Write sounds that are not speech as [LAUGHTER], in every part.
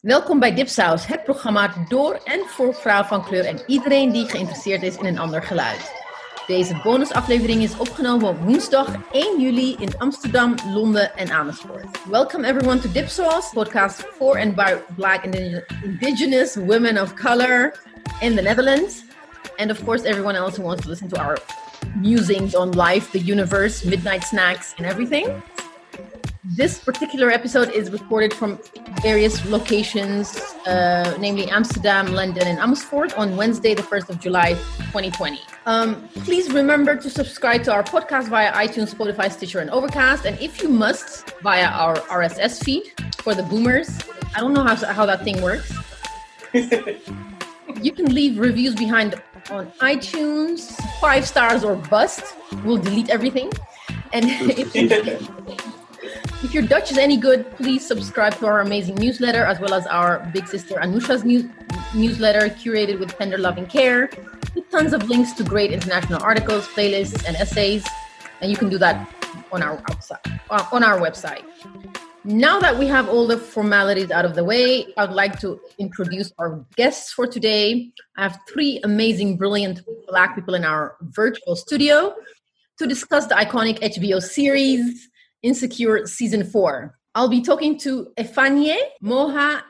Welkom bij Dipsaus, het programma door en voor vrouwen van kleur en iedereen die geïnteresseerd is in een ander geluid. Deze bonusaflevering is opgenomen op woensdag 1 juli in Amsterdam, Londen en Amersfoort. Welcome everyone to Dipsaus, podcast for and by black and indigenous women of color in the Netherlands. And of course everyone else who wants to listen to our musings on life, the universe, midnight snacks and everything. This particular episode is recorded from various locations, uh, namely Amsterdam, London, and Amersfoort, on Wednesday, the 1st of July, 2020. Um, please remember to subscribe to our podcast via iTunes, Spotify, Stitcher, and Overcast. And if you must, via our RSS feed for the boomers. I don't know how, how that thing works. [LAUGHS] you can leave reviews behind on iTunes, five stars or bust. We'll delete everything. And [LAUGHS] if if your Dutch is any good, please subscribe to our amazing newsletter as well as our big sister Anusha's news, newsletter curated with tender loving care, with tons of links to great international articles, playlists, and essays. And you can do that on our outside, uh, on our website. Now that we have all the formalities out of the way, I'd like to introduce our guests for today. I have three amazing, brilliant Black people in our virtual studio to discuss the iconic HBO series Insecure season four. I'll be talking to Ifeanyi Moha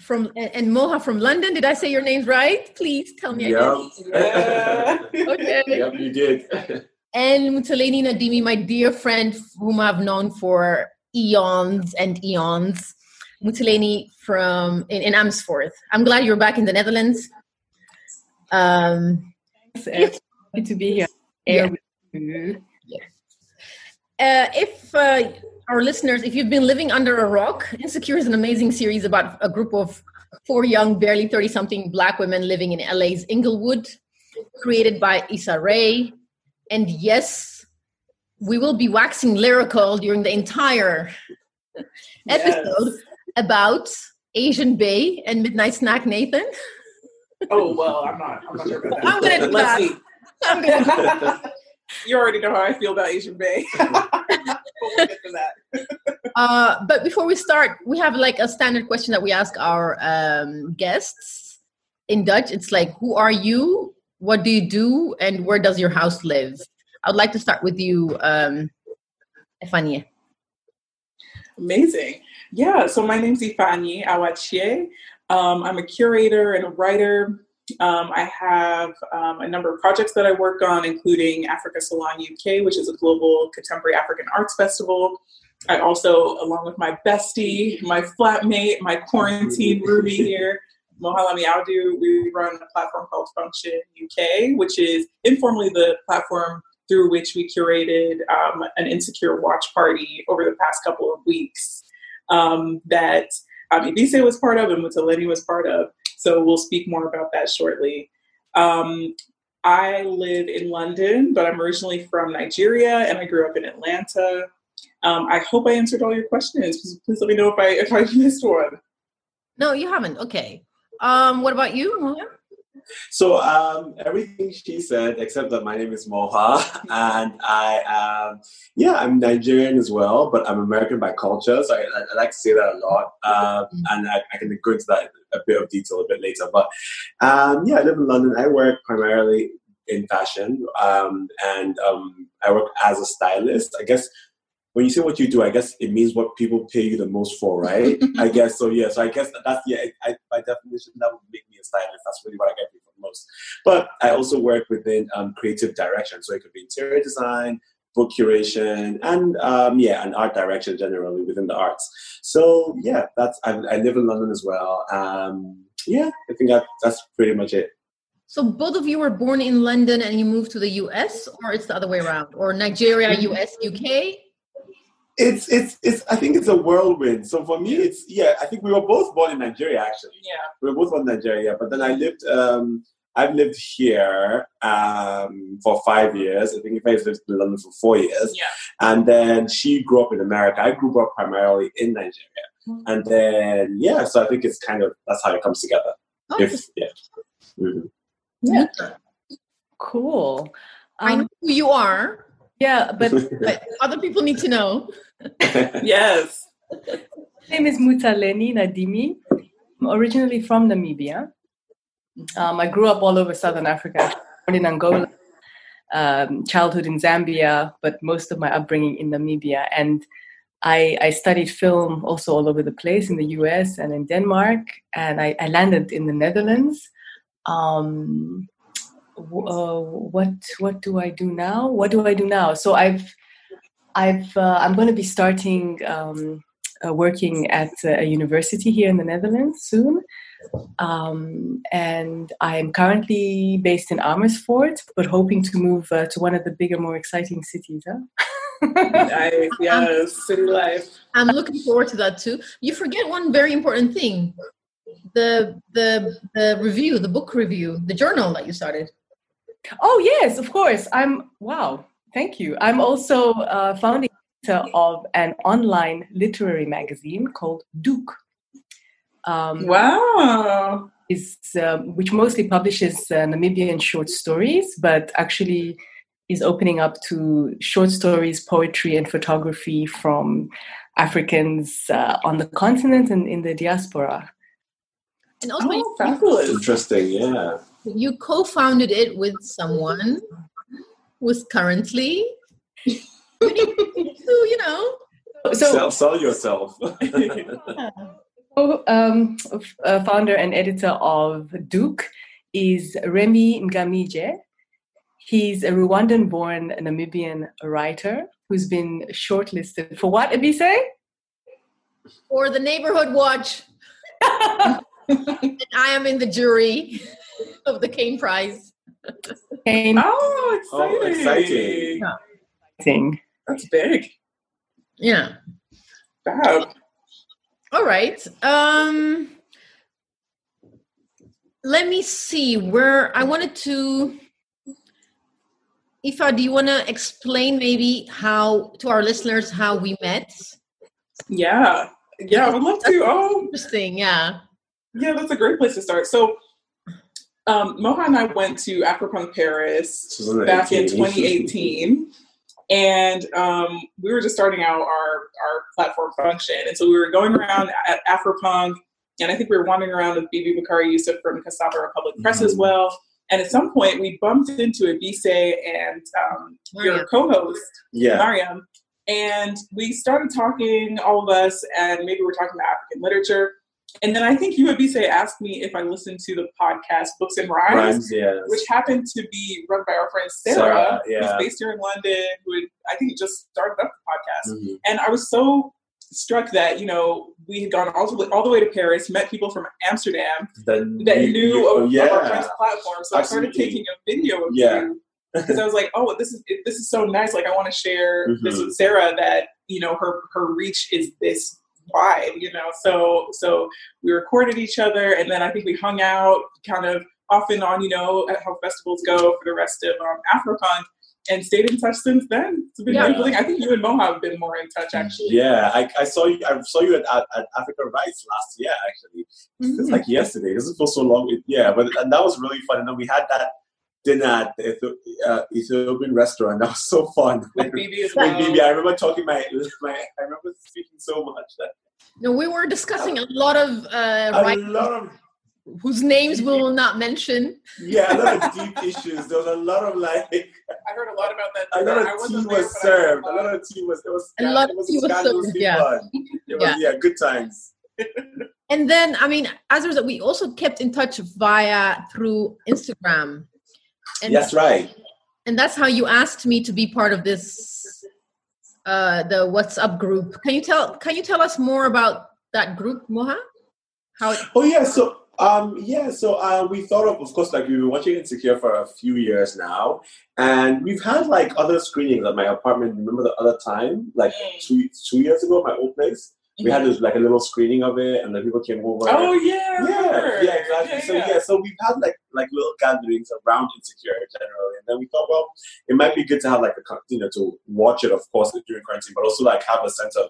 from and Moha from London. Did I say your names right? Please tell me yep. again. [LAUGHS] okay. Yep, you did. [LAUGHS] and Mutaleni Nadimi, my dear friend, whom I've known for eons and eons. Mutaleni from in, in Amersfoort. I'm glad you're back in the Netherlands. Um, Thanks, Good to be here. Yeah. Yes. Uh, if uh, our listeners, if you've been living under a rock, Insecure is an amazing series about a group of four young, barely 30 something black women living in LA's Inglewood, created by Issa Rae. And yes, we will be waxing lyrical during the entire episode yes. about Asian Bay and Midnight Snack Nathan. Oh, well, I'm not, I'm not sure about that. I'm going to do Let's that. see. I'm gonna [LAUGHS] You already know how I feel about Asian Bay. we'll [LAUGHS] [LAUGHS] that. Uh, but before we start, we have like a standard question that we ask our um, guests in Dutch. It's like, who are you? What do you do? And where does your house live? I'd like to start with you, um, Ifeanyi. Amazing. Yeah, so my name's Ifeanyi Awachie. Um, I'm a curator and a writer. Um, I have um, a number of projects that I work on, including Africa Salon UK, which is a global contemporary African arts festival. I also, along with my bestie, my flatmate, my quarantine [LAUGHS] Ruby here, Mohalami Audu, we run a platform called Function UK, which is informally the platform through which we curated um, an insecure watch party over the past couple of weeks um, that um, Ebise was part of and Mutaleni was part of. So we'll speak more about that shortly. Um, I live in London, but I'm originally from Nigeria and I grew up in Atlanta. Um, I hope I answered all your questions. Please, please let me know if I if I [LAUGHS] missed one. No, you haven't. Okay. Um, what about you, Moha? So um, everything she said, except that my name is Moha, [LAUGHS] and I am yeah, I'm Nigerian as well, but I'm American by culture. So I, I, I like to say that a lot, um, and I, I, can go into that a bit of detail a bit later. But um, yeah, I live in London. I work primarily in fashion, um, and um, I work as a stylist. I guess when you say what you do, I guess it means what people pay you the most for, right? [LAUGHS] I guess so. Yeah. So I guess that's yeah. I, by definition, that would make me a stylist. That's really what I get paid for most. But I also work within um, creative direction, so it could be interior design, book curation, and um, yeah, and art direction generally within the arts. So yeah, that's I, I live in London as well. Um, yeah, I think that that's pretty much it. So both of you were born in London and you moved to the US, or it's the other way around, or Nigeria, US, UK? it's it's it's I think it's a whirlwind. So for me, it's yeah. I think we were both born in Nigeria actually. Yeah, we were both born in Nigeria, but then I lived. um I've lived here um, for five years. I think if I lived in London for four years. Yeah. And then she grew up in America. I grew up primarily in Nigeria. Mm-hmm. And then yeah, so I think it's kind of that's how it comes together. Oh, If yeah. Mhm. Yeah. Cool. I know Um, who you are, yeah, but [LAUGHS] but other people need to know. [LAUGHS] Yes. [LAUGHS] my name is Mutaleni Nadimi. I'm originally from Namibia. Um, I grew up all over Southern Africa, born in Angola, um, childhood in Zambia, but most of my upbringing in Namibia. And I, I, studied film also all over the place in the US and in Denmark, and I, I landed in the Netherlands. Um, uh, what what do I do now? What do I do now? So I've I've uh, I'm going to be starting um, uh, working at a university here in the Netherlands soon. Um, and I'm currently based in Amersfoort, but hoping to move uh, to one of the bigger, more exciting cities. Huh? nice, yes, city life. I'm looking forward to that too. You forget one very important thing: the the the review, the book review, the journal that you started. Oh yes, of course. I'm wow. Thank you. I'm also uh, founding of an online literary magazine called Doek. Um, wow. Is, um, which mostly publishes uh, Namibian short stories, but actually is opening up to short stories, poetry, and photography from Africans uh, on the continent and in the diaspora. And also, oh, fabulous. Interesting, yeah. You co founded it with someone who's currently so [LAUGHS] you know. So sell, sell yourself. [LAUGHS] oh, um, uh, founder and editor of Doek is Remy Ngamije. He's a Rwandan-born Namibian writer who's been shortlisted for what, Ebise? For the Neighborhood Watch. [LAUGHS] I am in the jury of the Caine Prize. Caine. Oh, exciting. Oh, exciting. Yeah. That's big. Yeah. Fab. All right. Um let me see where I wanted to Ifa, do you want to explain maybe how to our listeners how we met? Yeah. Yeah, I would love to. Oh, interesting. Yeah. Yeah, that's a great place to start. So, um, Moha and I went to Afropunk Paris back in 2018 and um, we were just starting out our our platform function, and so we were going around at Afropunk, and I think we were wandering around with Bibi Bakare-Yusuf from Cassava Republic Press mm-hmm. as well. And at some point, we bumped into Ebise and um, your co-host, yeah. Mariam, and we started talking, all of us, and maybe we're talking about African literature. And then I think you Ebise asked me if I listened to the podcast Books and Rhymes, Rhymes yes. which happened to be run by our friend Sarah, Sarah yeah. who's based here in London, who had, I think just started up the podcast. Mm-hmm. And I was so struck that you know we had gone all the way, all the way to Paris, met people from Amsterdam the, that you, knew of, yeah. of, our friend's platform. So Absolutely. I started taking a video of yeah. you because I was like, oh, this is this is so nice. Like I want to share mm-hmm. this with Sarah that you know her her reach is this wide, you know. So so we recorded each other, and then I think we hung out kind of off and on, you know, at how festivals go for the rest of um, Afropunk. And stayed in touch since then. It's been yeah. I think you and Mo have been more in touch, actually. Yeah, I, I saw you. I saw you at, at, at Africa Writes last year. Actually, mm-hmm. it's like yesterday. It doesn't feel so long. Yeah, but and that was really fun. And then we had that dinner at the uh, Ethiopian restaurant. [LAUGHS] That was so fun. With Bibi as well. With Bibi, I remember talking my, my I remember speaking so much that. No, we were discussing a lot of uh, a lot of whose names we will not mention. Yeah, a lot of [LAUGHS] deep issues. There was a lot of like. I heard a lot about that. A lot of tea was served. A lot of tea was. There was. A lot of tea was served. Yeah. Was, yeah. yeah, good times. and then, I mean, as a result, we also kept in touch via through Instagram. And that's right. And that's how you asked me to be part of this, uh, the WhatsApp group. Can you tell? Can you tell us more about that group, Moha? How? It- oh yeah. So um, yeah, so uh, we thought of, of course, like we've been watching Insecure for a few years now, and we've had like other screenings at my apartment. Remember the other time, like two two years ago, my old place we had this like a little screening of it, and then people came over. Oh yeah, yeah, yeah, exactly. Yeah, so yeah. yeah. so we've had like like little gatherings around Insecure generally, and then we thought, well, it might be good to have like a you know to watch it, of course, during quarantine, but also like have a sense of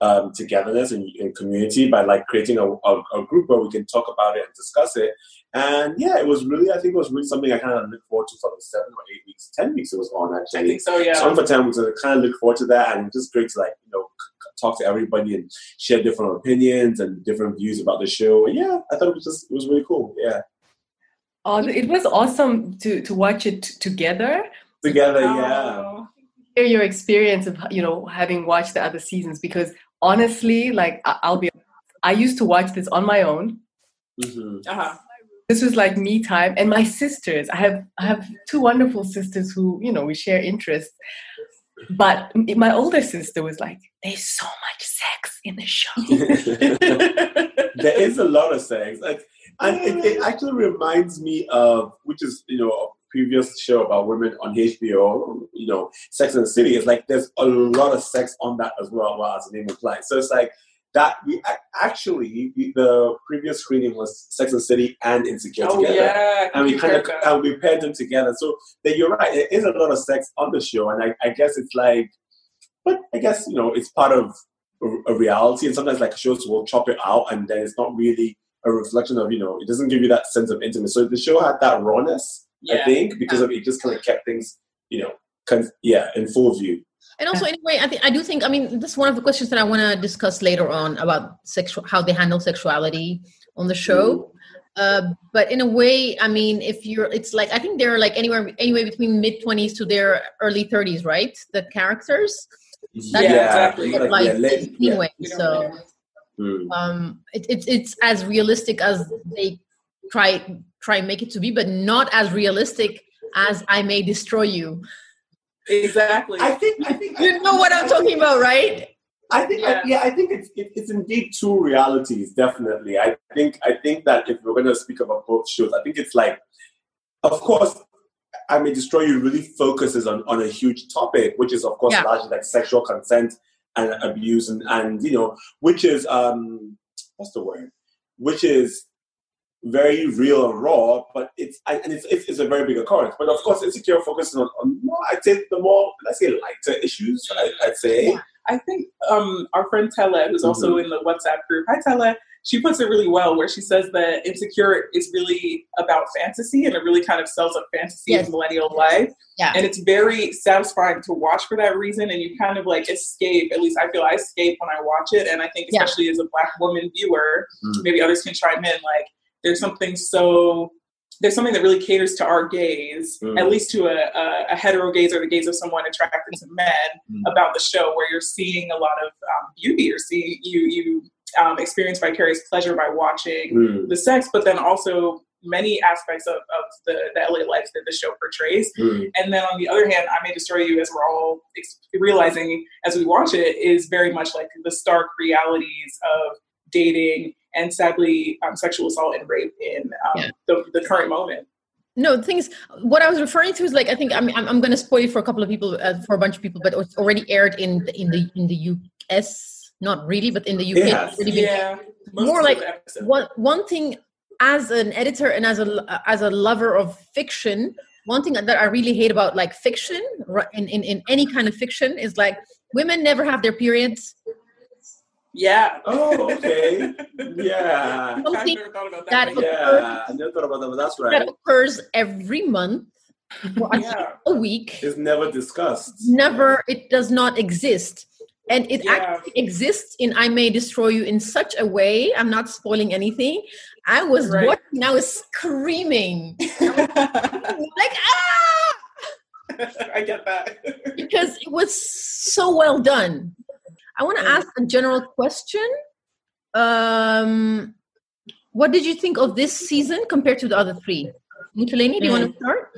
um, togetherness and, and, community by like creating a, a, a, group where we can talk about it and discuss it. And yeah, it was really, I think it was really something I kind of look forward to for the seven or eight weeks, 10 weeks it was on actually. I think so, yeah. So for 10 weeks, I kind of look forward to that and just great to like, you know, talk to everybody and share different opinions and different views about the show. And yeah, I thought it was just, it was really cool. Yeah. Oh, it was awesome to, to watch it together. Together, yeah. Hear your experience of, you know, having watched the other seasons because honestly, like I'll be, I used to watch this on my own. Mm-hmm. Uh-huh. This was like me time, and my sisters. I have I have two wonderful sisters who you know we share interests. But my older sister was like, "There's so much sex in the show." [LAUGHS] there is a lot of sex, and, and it, it, actually reminds me of, which is you know a previous show about women on HBO, you know, Sex and the City. It's like there's a lot of sex on that as well, well as the name implies. So it's like that we actually the previous screening was Sex and the City and Insecure oh, together, yeah. and we kind of and we paired them together. So that you're right, there is a lot of sex on the show, and I, I guess it's like, but I guess you know it's part of a, a, reality, and sometimes like shows will chop it out, and then it's not really a reflection of you know it doesn't give you that sense of intimacy. So the show had that rawness, yeah. I think, because yeah. of it just kind of kept things you know, con- yeah, in full view. And also, anyway, I think I do think. I mean, this is one of the questions that I want to discuss later on about sexual, how they handle sexuality on the show. Uh, but in a way, I mean, if you're, it's like I think they're like anywhere, anyway between mid twenties to their early thirties, right? The characters. That's yeah, exactly. Like, yeah, late, anyway, yeah. so hmm. um, it, it's it's as realistic as they try try make it to be, but not as realistic as I may destroy you. Exactly. I think. I think. you know what I'm talking about, right? I think. Yeah, I, yeah, I think it's it, it's indeed two realities. Definitely. I think. I think that if we're going to speak about both shows, I think it's like, of course, I May Destroy You really focuses on on a huge topic, which is of course yeah. largely like sexual consent and abuse, and and you know, which is um, what's the word? Which is very real and raw, but it's and it's, it's, a very big occurrence. But of course, insecure focuses on, on more, I'd say the more let's say lighter issues. I, would say. Yeah. I think um, our friend Tele, who's mm-hmm. also in the WhatsApp group, hi Tele, she puts it really well where she says that insecure is really about fantasy and it really kind of sells a fantasy yes. of millennial life. Yeah. And it's very satisfying to watch for that reason. And you kind of like escape, at least I feel I escape when I watch it. And I think especially yeah. as a black woman viewer, mm-hmm. maybe others can chime in, like there's something so there's something that really caters to our gaze, mm. at least to a, a, a, hetero gaze or the gaze of someone attracted to men mm. about the show, where you're seeing a lot of um, beauty, you're seeing you you um, experience vicarious pleasure by watching mm. the sex, but then also many aspects of, of the, the LA life that the show portrays. Mm. And then on the other hand, I May Destroy You, as we're all ex- realizing as we watch it, is very much like the stark realities of dating and sadly um, sexual assault and rape in um, yeah. the, the current moment no the thing is what i was referring to is like i think i'm, I'm, I'm going to spoil it for a couple of people uh, for a bunch of people but it's already aired in the, in the in the us not really but in the uk yes. really yeah. more like one one thing as an editor and as a as a lover of fiction one thing that i really hate about like fiction in, in, in any kind of fiction is like women never have their periods yeah. Oh, okay. [LAUGHS] Yeah. Something that, that occurs, yeah, I never thought about that, but that's right. That occurs every month or yeah. a week. It's never discussed. Never. It does not exist. And it yeah. actually exists in I May Destroy You in such a way. I'm not spoiling anything. I was right. watching, I was screaming. [LAUGHS] like, ah! [LAUGHS] I get that. because it was so well done. I want to ask a general question. Um, what did you think of this season compared to the other three? Mutaleni, do you want to mm. start?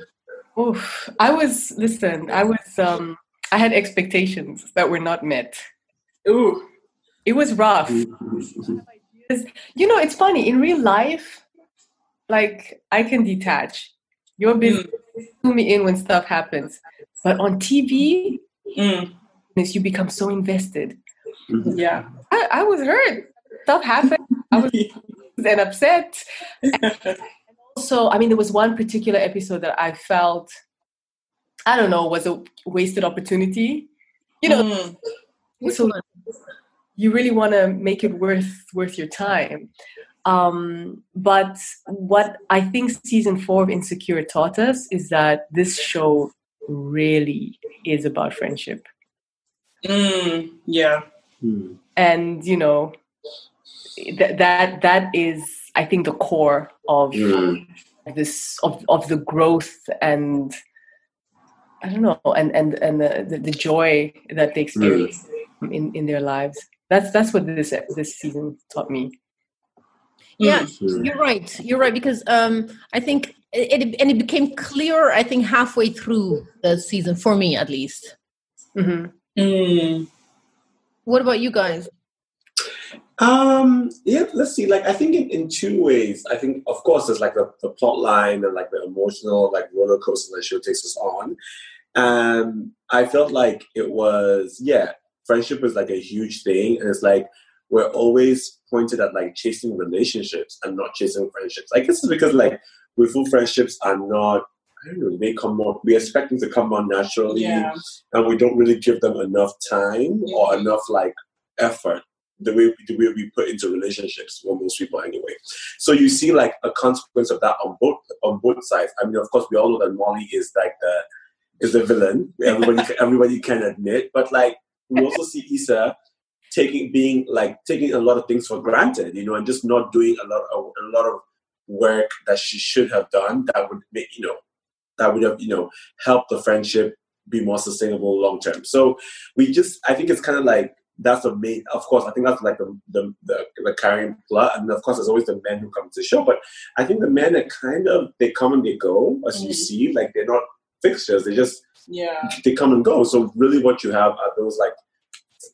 Oof, I was listen. I was um, I had expectations that were not met. Ooh, it was rough. [LAUGHS] you know, it's funny in real life. Like I can detach. Your business mm. me in when stuff happens, but on TV, mm. you become so invested. Mm-hmm. Yeah. I, I, was hurt. Stuff happened. I was [LAUGHS] and upset. And also, I mean, there was one particular episode that I felt, I don't know, was a wasted opportunity. You know, mm. so you really want to make it worth worth your time. Um, but what I think season four of Insecure taught us is that this show really is about friendship. Mm, yeah. Hmm. And you know that that that is I think the core of Mm. this of, of the growth and I don't know and and and the, the, the joy that they experience in, in their lives. That's that's what this this season taught me. Yeah, Mm. you're right. You're right because um, I think it, it and it became clear. I think halfway through the season for me, at least. hmm Mm. What about you guys? Um, yeah, let's see. Like, I think in, in two ways. I think, of course, there's like the, the plot line and like the emotional, like roller coaster the show takes us on. And I felt like it was, yeah, friendship is like a huge thing. And it's like, we're always pointed at like chasing relationships and not chasing friendships. I guess it's because like we feel friendships are not, know, they come more, we expect them to come on naturally Yeah. and we don't really give them enough time or enough like effort the way the way we put into relationships for most people anyway. So you see like a consequence of that on both on both sides. I mean, of course, we all know that Molly is like the is the villain. [LAUGHS] Everybody everybody can admit, but like we also see Issa taking being like taking a lot of things for granted, you know, and just not doing a lot of a lot of work that she should have done that would make you know that would have you know helped the friendship be more sustainable long term. So we just I think it's kind of like that's the main of course I think that's like the the, the the carrying plot and of course there's always the men who come to the show but I think the men are kind of they come and they go as you Mhm. see like they're not fixtures they just Yeah. they come and go so really what you have are those like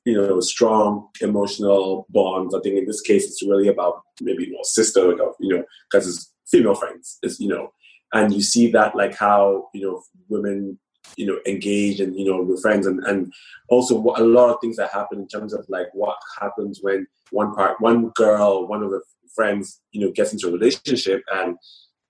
you know strong emotional bonds I think in this case it's really about maybe more sister you know because it's female friends it's you know and you see that like how you know women you know engage and you know with friends and and also what, a lot of things that happen in terms of like what happens when one part one girl one of the friends you know gets into a relationship and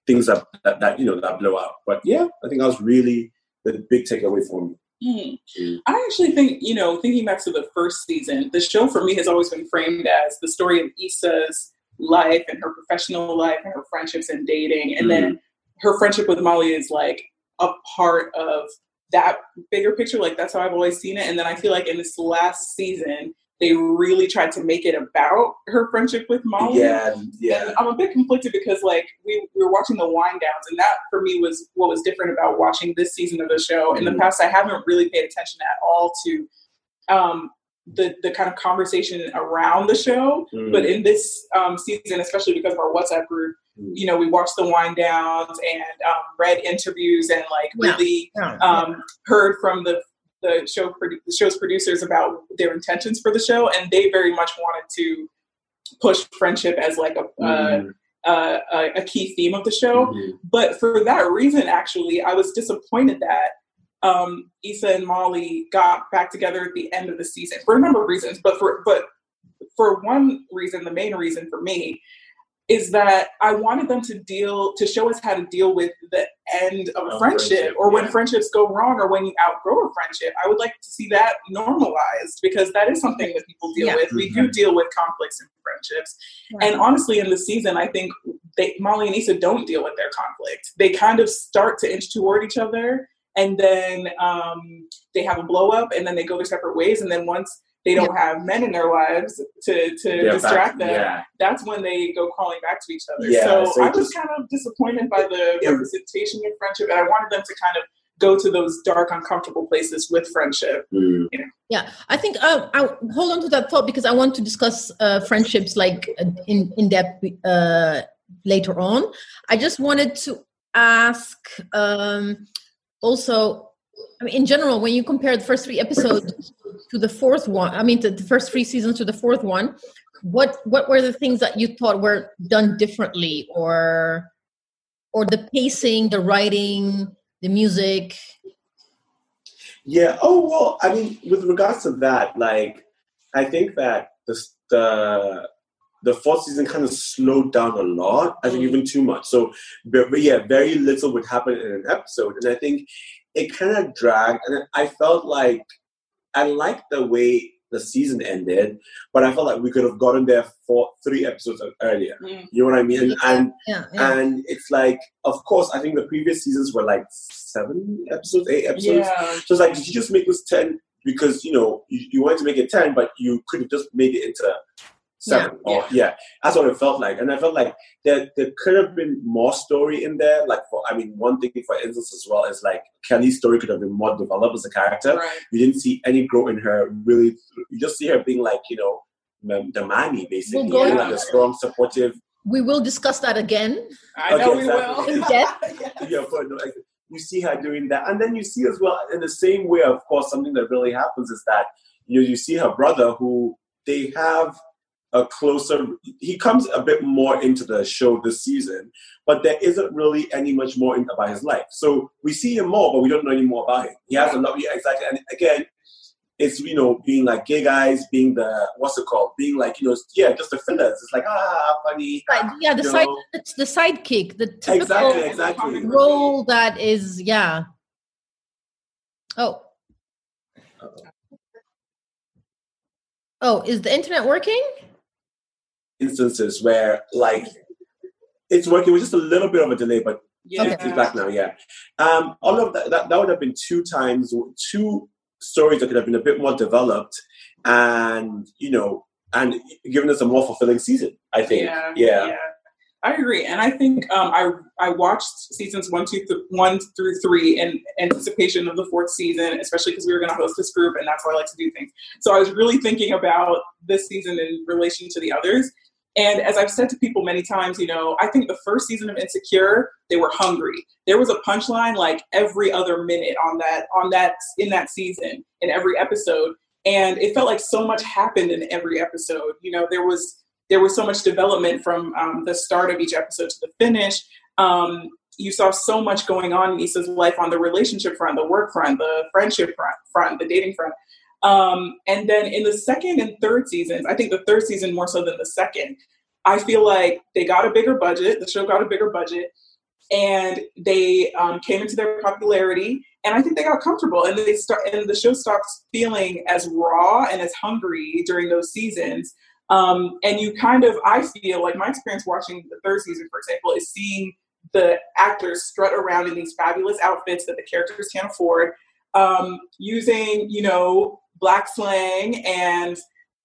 things that that, that you know that blow up but yeah i think that was really the big takeaway for me Mm. Mm. I actually think, you know, thinking back to the first season, the show for me has always been framed as the story of Issa's life and her professional life and her friendships and dating. And then her friendship with Molly is like a part of that bigger picture. Like that's how I've always seen it. And then I feel like in this last season, they really tried to make it about her friendship with Molly. yeah yeah And I'm a bit conflicted because like we, we were watching the wind downs and that for me was what was different about watching this season of the show. In the Mhm. past I haven't really paid attention at all to um the the kind of conversation around the show. Mm. But in this um, season, especially because of our WhatsApp group. You know, we watched the wind downs and um, read interviews and like Yeah. really Yeah. um, heard from the the show the show's producers about their intentions for the show, and they very much wanted to push friendship as like a uh, Mm. uh, a, a key theme of the show. Mhm. But for that reason, actually, I was disappointed that um, Issa and Molly got back together at the end of the season for a number of reasons. But for but for one reason, the main reason for me is that I wanted them to deal to show us how to deal with the end of a Of friendship, friendship, or when friendships go wrong or when you outgrow a friendship. I would like to see that normalized because that is something that people deal Yeah. with. We do deal with conflicts in friendships. And honestly, in the season, I think they, Molly and Issa don't deal with their conflict. They kind of start to inch toward each other, and then um, they have a blow up, and then they go their separate ways. And then once they don't have men in their lives to, to They're distract back- them, yeah that's when they go crawling back to each other. Yeah, so, so I was just- kind of disappointed by the Yeah. representation of friendship, and I wanted them to kind of go to those dark, uncomfortable places with friendship. Mm. Yeah, I think uh, I hold on to that thought because I want to discuss uh, friendships like uh, in in depth uh, later on. I just wanted to ask um, also. I mean, in general, when you compare the first three episodes to the fourth one, I mean, the, first three seasons to the fourth one, what what were the things that you thought were done differently, or or the pacing, the writing, the music? Yeah. Oh well. I mean, with regards to that, like, I think that the the the fourth season kind of slowed down a lot. I think even too much. So, but, but yeah, very little would happen in an episode, and I think it kind of dragged. And I felt like I liked the way the season ended, but I felt like we could have gotten there for three episodes earlier. Mm. You know what I mean? And yeah, yeah. and it's like, of course, I think the previous seasons were like seven episodes, eight episodes. Yeah. So it's like, did you just make this ten because you know you, you wanted to make it ten, but you could have just made it into seven. Yeah. Or, yeah. That's what it felt like. And I felt like there, there could have been more story in there. Like, for, I mean, one thing, for instance, as well, is like Kelly's story could have been more developed as a character. Right. You didn't see any growth in her really. You just see her being like, you know, the mommy, basically. We'll like a strong, supportive. We will discuss that again. I know we will. In depth. yes. [LAUGHS] yeah, but no, like, you see her doing that. And then you see as well, in the same way, of course, something that really happens is that you know, you see her brother who they have a closer he comes a bit more into the show this season but there isn't really any much more in, about his life. So we see him more but we don't know any more about him. He has a lot yeah, exactly. And again it's you know being like gay guys being the what's it called? Being like you know yeah just the fillers. It's like ah funny. Right. yeah the side it's the sidekick the typical exactly exactly. role that is yeah. Oh. Uh-oh. oh is the internet working instances where like it's working with just a little bit of a delay, but yeah. it's back now. Yeah, um, all of that, that that would have been two times, two stories that could have been a bit more developed, and you know, and given us a more fulfilling season. I think. Yeah. Yeah. yeah. I agree, and I think um, I I watched seasons one, two, th- one through three in anticipation of the fourth season, especially because we were going to host this group, and that's how I like to do things. So I was really thinking about this season in relation to the others, and as I've said to people many times, you know, I think the first season of Insecure, they were hungry. There was a punchline like every other minute on that on that in that season in every episode, and it felt like so much happened in every episode. You know, there was there was so much development from um, the start of each episode to the finish. Um, you saw so much going on in Issa's life on the relationship front, the work front, the friendship front, front the dating front. Um, and then in the second and third seasons, I think the third season more so than the second, I feel like they got a bigger budget. The show got a bigger budget, and they um, came into their popularity. And I think they got comfortable, and they start, and the show stopped feeling as raw and as hungry during those seasons. Um, and you kind of, I feel like my experience watching the third season, for example, is seeing the actors strut around in these fabulous outfits that the characters can't afford, um, using you know black slang and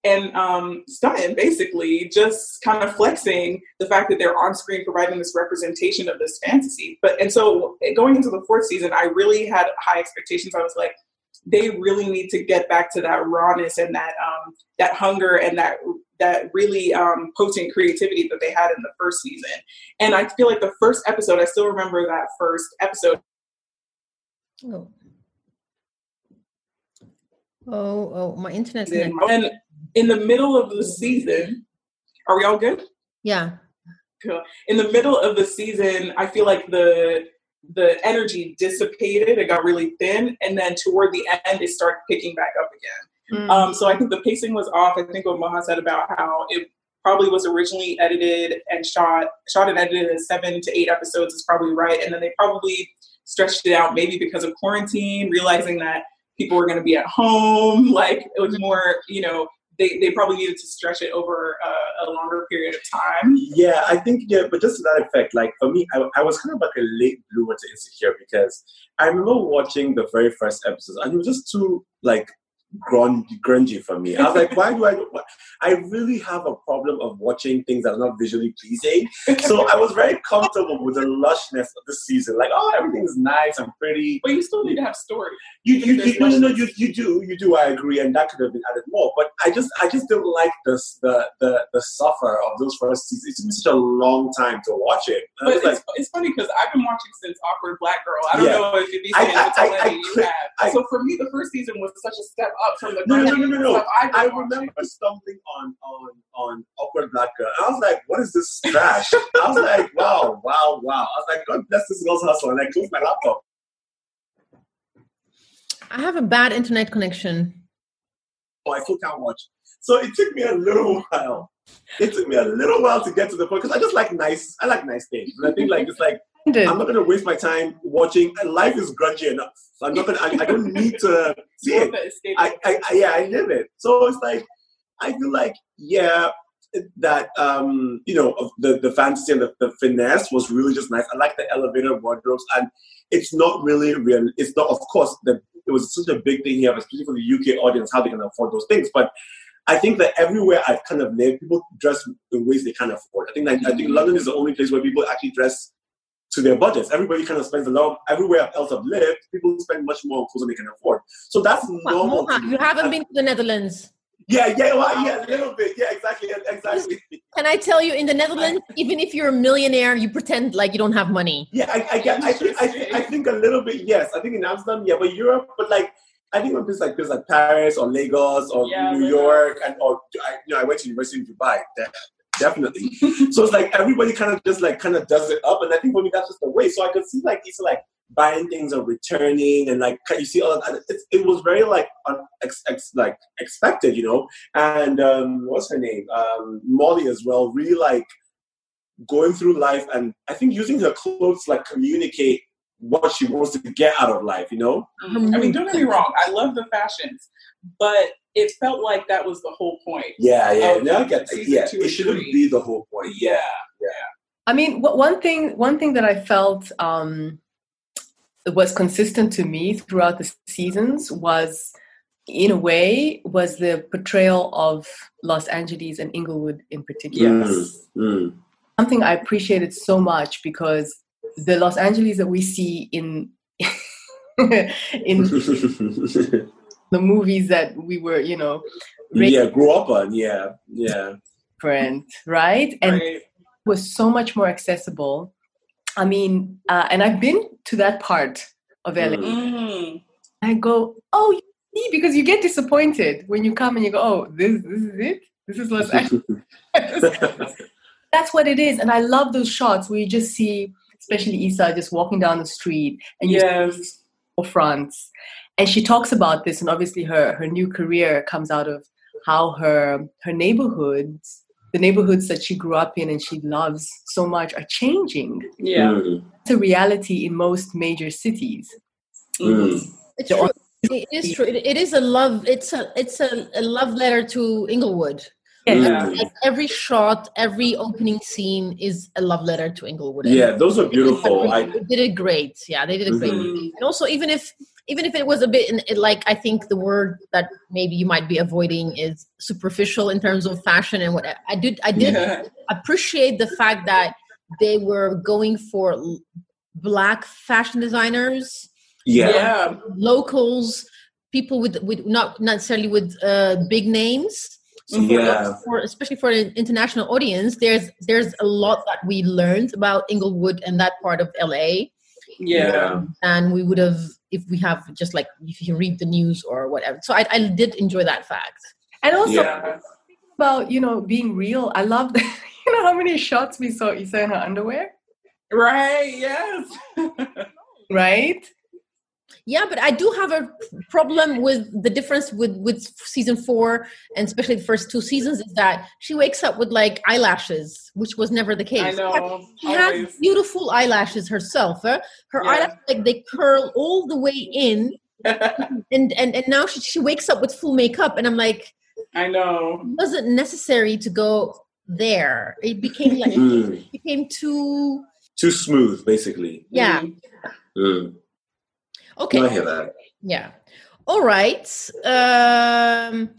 and um, stunning, basically, just kind of flexing the fact that they're on screen providing this representation of this fantasy. But and so going into the fourth season, I really had high expectations. I was like, they really need to get back to that rawness and that um, that hunger and that that really um, potent creativity that they had in the first season. And I feel like the first episode, I still remember that first episode. Oh. Oh, oh, my internet. And in the middle of the season, are we all good? Yeah. Cool. In the middle of the season, I feel like the the energy dissipated. It got really thin, and then toward the end, it started picking back up again. Mm. Um, so I think the pacing was off. I think what Moha said about how it probably was originally edited and shot shot and edited in seven to eight episodes is probably right, and then they probably stretched it out maybe because of quarantine, realizing that people were going to be at home. [LAUGHS] Like it was mm-hmm. more, you know, they, they probably needed to stretch it over a, a, longer period of time. Yeah, I think, yeah, but just to that effect, like for me, I, I was kind of like a late bloomer to Insecure because I remember watching the very first episode and it was just too, like, grungy, grungy for me. I was like, why do I? I really have a problem of watching things that are not visually pleasing. So I was very comfortable with the lushness of the season. Like, oh, everything's nice and pretty. But you still need to have story. You, you, you no, no, no, you, you do, you do. I agree, and that could have been added more. But I just, I just don't like this, the, the, the suffer of those first seasons. It's been such a long time to watch it. But it's, like, it's funny because I've been watching since Awkward Black Girl. I don't yeah. know if you'd be saying I, I, I, you have. so for me, the first season was such a step up from the no, no, no, no, no. I, I remember stumbling on on on awkward black girl. I was like, what is this trash? I was like, wow, wow, wow. I was like, God bless this girl's hustle. And I closed my laptop. I have a bad internet connection. Oh, I still can't watch. So it took me a little while. It took me a little while to get to the point because I just like nice. I like nice things. And I think like it's like I'm not gonna waste my time watching. Life is grungy enough. So I'm not gonna. I, I don't need to [LAUGHS] see it. I, I, I, yeah, I live it. So it's like I feel like yeah, that um, you know the the fantasy and the, the finesse was really just nice. I like the elevator wardrobes, and it's not really real. It's not, of course, the it was such a big thing here, especially for the UK audience, how they can afford those things. But I think that everywhere I've kind of lived, people dress in ways they can't afford. I think like, I think London is the only place where people actually dress to their budgets. Everybody kind of spends a lot. Everywhere else I've lived, people spend much more on clothes than they can afford. So that's normal. you haven't been to the Netherlands. Yeah, yeah, well, yeah, a little bit. Yeah, exactly, exactly. Can I tell you, in the Netherlands, even if you're a millionaire, you pretend like you don't have money. Yeah, I, I get. I think, I think, I think a little bit. Yes, I think in Amsterdam, yeah, but Europe, but like. I think when places like places like Paris or Lagos or yeah, New York and or I, you know I went to University in Dubai definitely. so it's like everybody kind of just like kind of does it up, and I think for me that's just the way. So I could see like these like buying things or returning, and like you see all that. It, it was very like un, ex, ex, like expected, you know. And um, what's her name? Um, Molly as well. Really like going through life, and I think using her clothes like communicate what she wants to get out of life. You know. Mm-hmm. I mean, don't get me wrong. I love the fashions, but it felt like that was the whole point. Yeah, yeah. Now I get yeah. It shouldn't be the whole point. Yeah, yeah. I mean, one thing one thing that I felt um, was consistent to me throughout the seasons was, in a way, was the portrayal of Los Angeles and Inglewood in particular. Mm, mm. Something I appreciated so much because the Los Angeles that we see in in [LAUGHS] the movies that we were, you know, yeah, grew up on. Yeah, yeah, friend, right? And right. was so much more accessible. I mean, uh, and I've been to that part of LA. Mm. I go, oh, you see, because you get disappointed when you come and you go, oh, this, this is it. This is Los [LAUGHS] Angeles. [LAUGHS] That's what it is, and I love those shots where you just see, especially Issa, just walking down the street, and you yes. see fronts and she talks about this and obviously her her new career comes out of how her her neighborhoods the neighborhoods that she grew up in and she loves so much are changing yeah mm-hmm. it's a reality in most major cities mm. it's true. it is true it is a love it's a it's a, a love letter to inglewood yeah. Like every shot, every opening scene is a love letter to Inglewood. Yeah, those are beautiful. They did it great. Yeah, they did it great. Mm-hmm. And also, even if even if it was a bit in, like I think the word that maybe you might be avoiding is superficial in terms of fashion and what I did I did yeah. appreciate the fact that they were going for black fashion designers yeah, yeah. locals people with with not necessarily with uh, big names so yeah. for, especially for an international audience there's there's a lot that we learned about inglewood and that part of la yeah. Um, and we would have if we have just like if you read the news or whatever. So i, I did enjoy that fact. And also yeah. about you know being real i love that [LAUGHS] you know how many shots we saw Issa in her underwear? Right yes. [LAUGHS] Right yeah but i do have a problem with the difference with with season four and especially the first two seasons is that she wakes up with like eyelashes which was never the case I know, she has beautiful eyelashes herself huh? her yeah. eyelashes like they curl all the way in [LAUGHS] and and and now she, she wakes up with full makeup and i'm like i know it wasn't necessary to go there it became like mm. it became too too smooth basically yeah mm. Okay. I hear that. Yeah. All right. Um,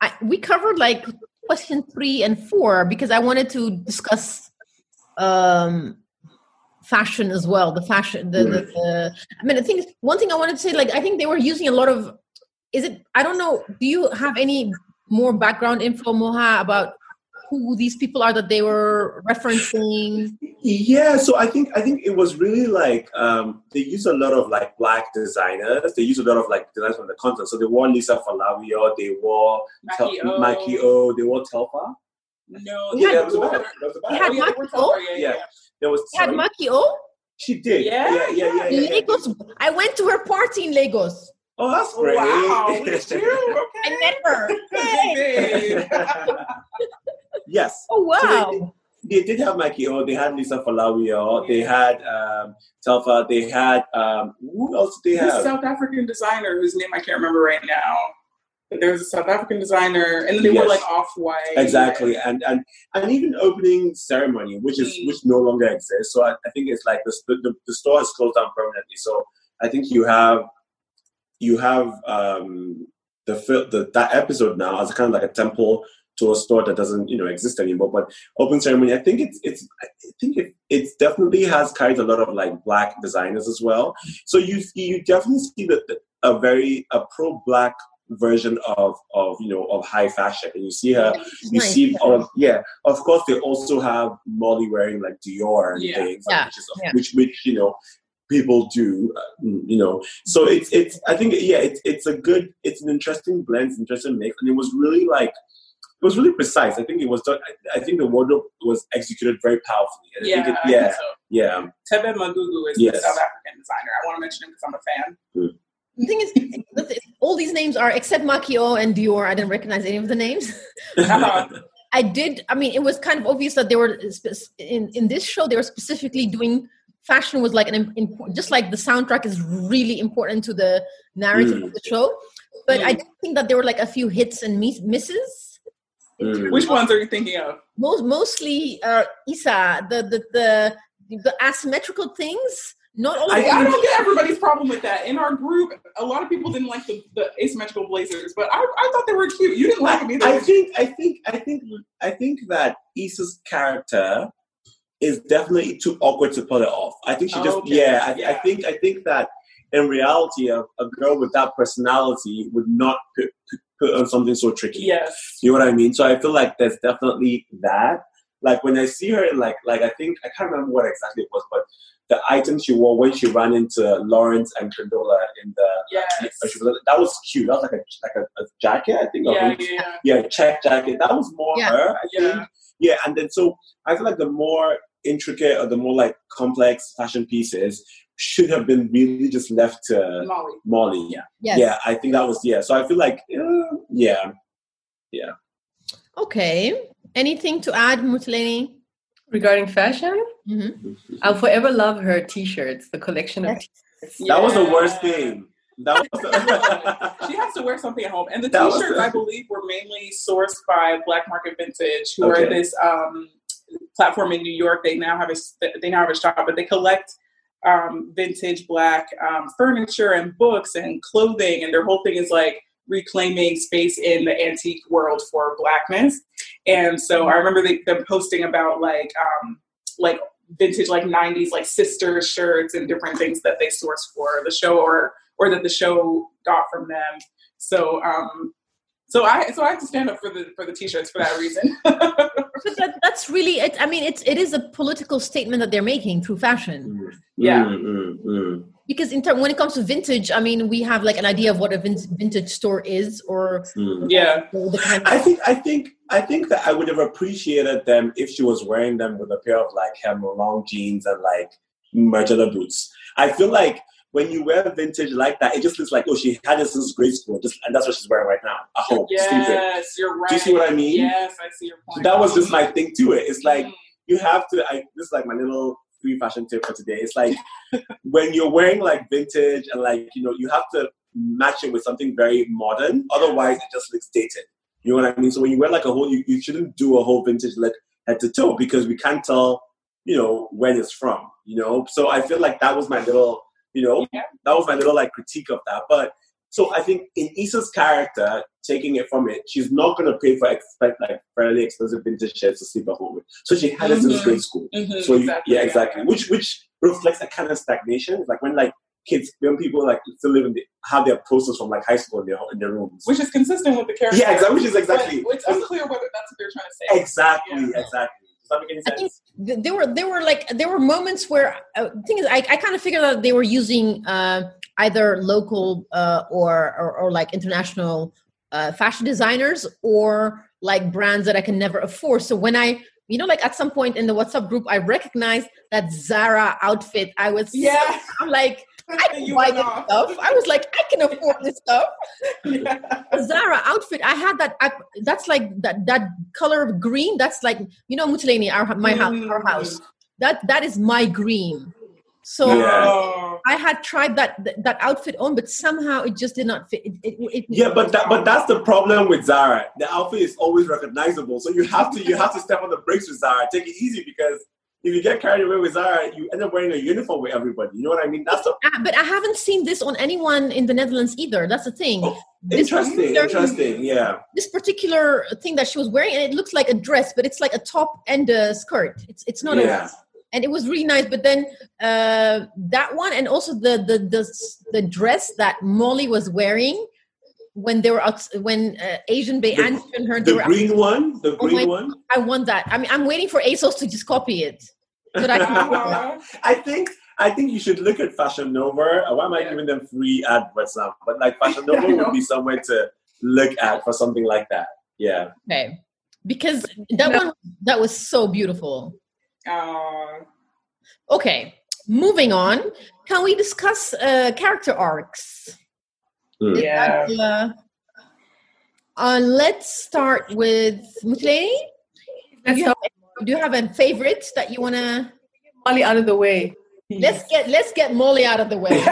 I, we covered like question three and four because I wanted to discuss um, fashion as well. The fashion, the, the, the, I mean, I think one thing I wanted to say, like, I think they were using a lot of. Is it? I don't know. Do you have any more background info, Moha, about who these people are that they were referencing? Yeah, so I think I think it was really like um, they use a lot of like black designers. They use a lot of like designers from the content. So they wore Lisa Folawiyo, they wore Maki Tel- Maki O, they wore Telfar. No, yeah, that was about That was about had oh, Maki O. Yeah, yeah, there was. Had Maki O. She did. Yeah, yeah, yeah, yeah. yeah, Lagos. I went to her party in Lagos. Oh, that's great. Wow, [LAUGHS] Okay. I met her. [LAUGHS] [LAUGHS] yes. Oh wow. So they, they did have Mikey O. They had Lisa Folawiyo. They had um, Telfar. They had um, who else did they have? South African designer whose name I can't remember right now. But there was a South African designer, and they were like off white. Exactly, and and and even opening ceremony, which is Mm. which no longer exists. So I, I think it's like the, the the store has closed down permanently. So I think you have you have um the the that episode now as kind of like a temple to a store that doesn't you know exist anymore. But open ceremony, I think it's it's I think it it's definitely has carried a lot of like black designers as well. So you you definitely see that a very a pro black version of of you know of high fashion and you see her you Nice. see all of yeah of course they also have molly wearing like dior and Yeah. things Yeah. which is Yeah. which which you know people do uh, you know so it's it's i think yeah it's it's a good it's an interesting blend it's an interesting mix and it was really like it was really precise i think it was done i, I think the wardrobe was executed very powerfully and I Yeah, think it, yeah think so. yeah Thebe Magugu is the South African designer. I want to mention him because I'm a fan. The thing is, all these names are except Makio and Dior. I didn't recognize any of the names. Uh-huh. [LAUGHS] I did. I mean, it was kind of obvious that they were in in this show. They were specifically doing fashion was like an im- important, just like the soundtrack is really important to the narrative Mm. of the show. But I Mm. did think that there were like a few hits and misses. Mm. Which ones are you thinking of? Most mostly uh, Issa, the the the the asymmetrical things. Not all I- I don't get everybody's problem with that. In our group, a lot of people didn't like the, the asymmetrical blazers, but I, I thought they were cute. You didn't like them either. I think I think I think I think that Issa's character is definitely too awkward to pull it off. I think she just Okay, yeah, I, I think I think that in reality a, a girl with that personality would not put, put- put on something so tricky. yes. You know what I mean? So I feel like there's definitely that. Like when I see her in like like I think I can't remember what exactly it was, but the item she wore when she ran into Lawrence and Condola in the Yes. Uh, that was cute. That was like a like a, a jacket, I think. or Yeah, yeah, yeah, check jacket. That was more Yeah. her, I yeah. think. Yeah, and then so I feel like the more intricate or the more like complex fashion pieces should have been really just left to Molly. Molly. Yeah. Yes. Yeah, I think that was yeah. So I feel like uh, yeah, Okay. Anything to add, Mutaleni? Regarding fashion, Mm-hmm. I'll forever love her T-shirts. The collection of T-shirts. that was the worst thing. That was [LAUGHS] the [LAUGHS] She has to wear something at home. And the That t-shirts, the- I believe, were mainly sourced by Black Market Vintage, who Okay. are this um, platform in New York. They now have a they now have a shop, but they collect um, vintage black um, furniture and books and clothing, and their whole thing is like reclaiming space in the antique world for blackness. And so I remember they, them posting about like um, like vintage like 90s like sister shirts and different things that they sourced for the show or or that the show got from them. So um so I so I have to stand up for the for the t-shirts for that reason. [LAUGHS] But that, that's really it. I mean, it's it is a political statement that they're making through fashion. Yeah. Mm, mm, mm. Because in term, when it comes to vintage, I mean, we have like an idea of what a vin- vintage store is, or yeah. the kind I think I think I think that I would have appreciated them if she was wearing them with a pair of like hem long jeans and like Margiela boots. I feel like when you wear vintage like that, it just looks like oh she had it since grade school, just and that's what she's wearing right now at home. Yes, you're right. Do you see what I mean? Yes, I see your So point. that was just my thing to it. It's like Mm. you have to. I this is like my little free fashion tip for today. It's like [LAUGHS] when you're wearing like vintage and like you know you have to match it with something very modern. Otherwise, it just looks dated. You know what I mean? So when you wear like a whole, you, you shouldn't do a whole vintage look head to toe because we can't tell, you know, when it's from. You know, so I feel like that was my little, you know, Yeah. that was my little like critique of that. But so I think in Issa's character, taking it from it, she's not gonna pay for expect like fairly expensive vintage shirts to sleep at home with. So she had it since grade school. Mhm, So you, exactly, yeah, exactly. Which which reflects a kind of stagnation. Like when like kids, young people like still live in the, have their posters from like high school in their in their rooms. Which is consistent with the character. yeah, exactly. Which is exactly But it's unclear whether that's what they're trying to say. exactly Yeah. exactly. That make any I think sense? there were there were like there were moments where uh, the thing is I, I kind of figured out they were using uh, either local uh, or, or or like international uh, fashion designers or like brands that I can never afford. So when I you know like at some point in the WhatsApp group I recognized that Zara outfit. I was Yeah. I'm like I can buy this stuff. I was like, I can afford this stuff. Yeah. [LAUGHS] Zara outfit. I had that. I, that's like that that color of green. That's like you know Mutaleni, our my house, mm. our house. That that is my green. So yeah. I had tried that that outfit on, but somehow it just did not fit. It, it, it, yeah, but that, but that's the problem with Zara. The outfit is always recognizable, so you have to you have to step on the brakes with Zara. Take it easy because if you get carried away with Zara, you end up wearing a uniform with everybody. You know what I mean? That's the. Uh, but I haven't seen this on anyone in the Netherlands either. That's the thing. Oh, interesting, interesting. Yeah. This particular thing that she was wearing, and it looks like a dress, but it's like a top and a skirt. It's it's not yeah. a and it was really nice. But then uh, that one, and also the the the the dress that Molly was wearing when they were out, when uh, Asian Bay and her the green out, one, the green oh one. I want that. I mean, I'm waiting for ASOS to just copy it. So that I, [LAUGHS] [LAUGHS] I think I think you should look at Fashion Nova. Why am I giving them free adverts now? But like [LAUGHS] Fashion Nova would be somewhere to look at for something like that. Yeah. Okay. Because that one that was so beautiful. Uh, okay, moving on. Can we discuss uh, character arcs? Mm. Yeah. Uh, uh, let's start with Mutley. Do you, have, do you have a favorite that you want to? Molly out of the way. Let's get let's get Molly out of the way. [LAUGHS]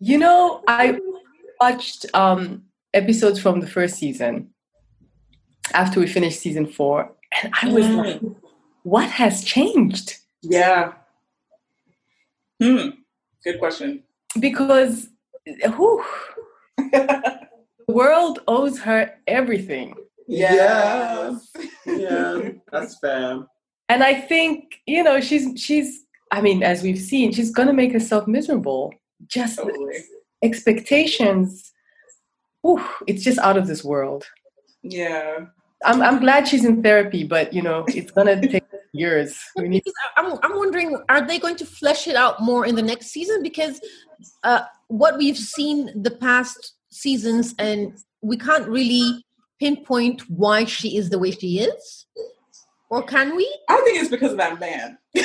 you know, I watched um, episodes from the first season, after we finished season four. And I was mm. like, what has changed? Yeah. Hmm. Good question. Because who the world owes her everything. Yes. yeah, [LAUGHS] that's fair. And I think, you know, she's she's I mean, as we've seen, she's gonna make herself miserable. Just totally. expectations. Whew, it's just out of this world. Yeah. I'm I'm glad she's in therapy, but you know, it's gonna take years. We need- I'm I'm wondering, are they going to flesh it out more in the next season? Because uh, what we've seen the past seasons, and we can't really pinpoint why she is the way she is. Or can we? I think it's because of that man. [LAUGHS]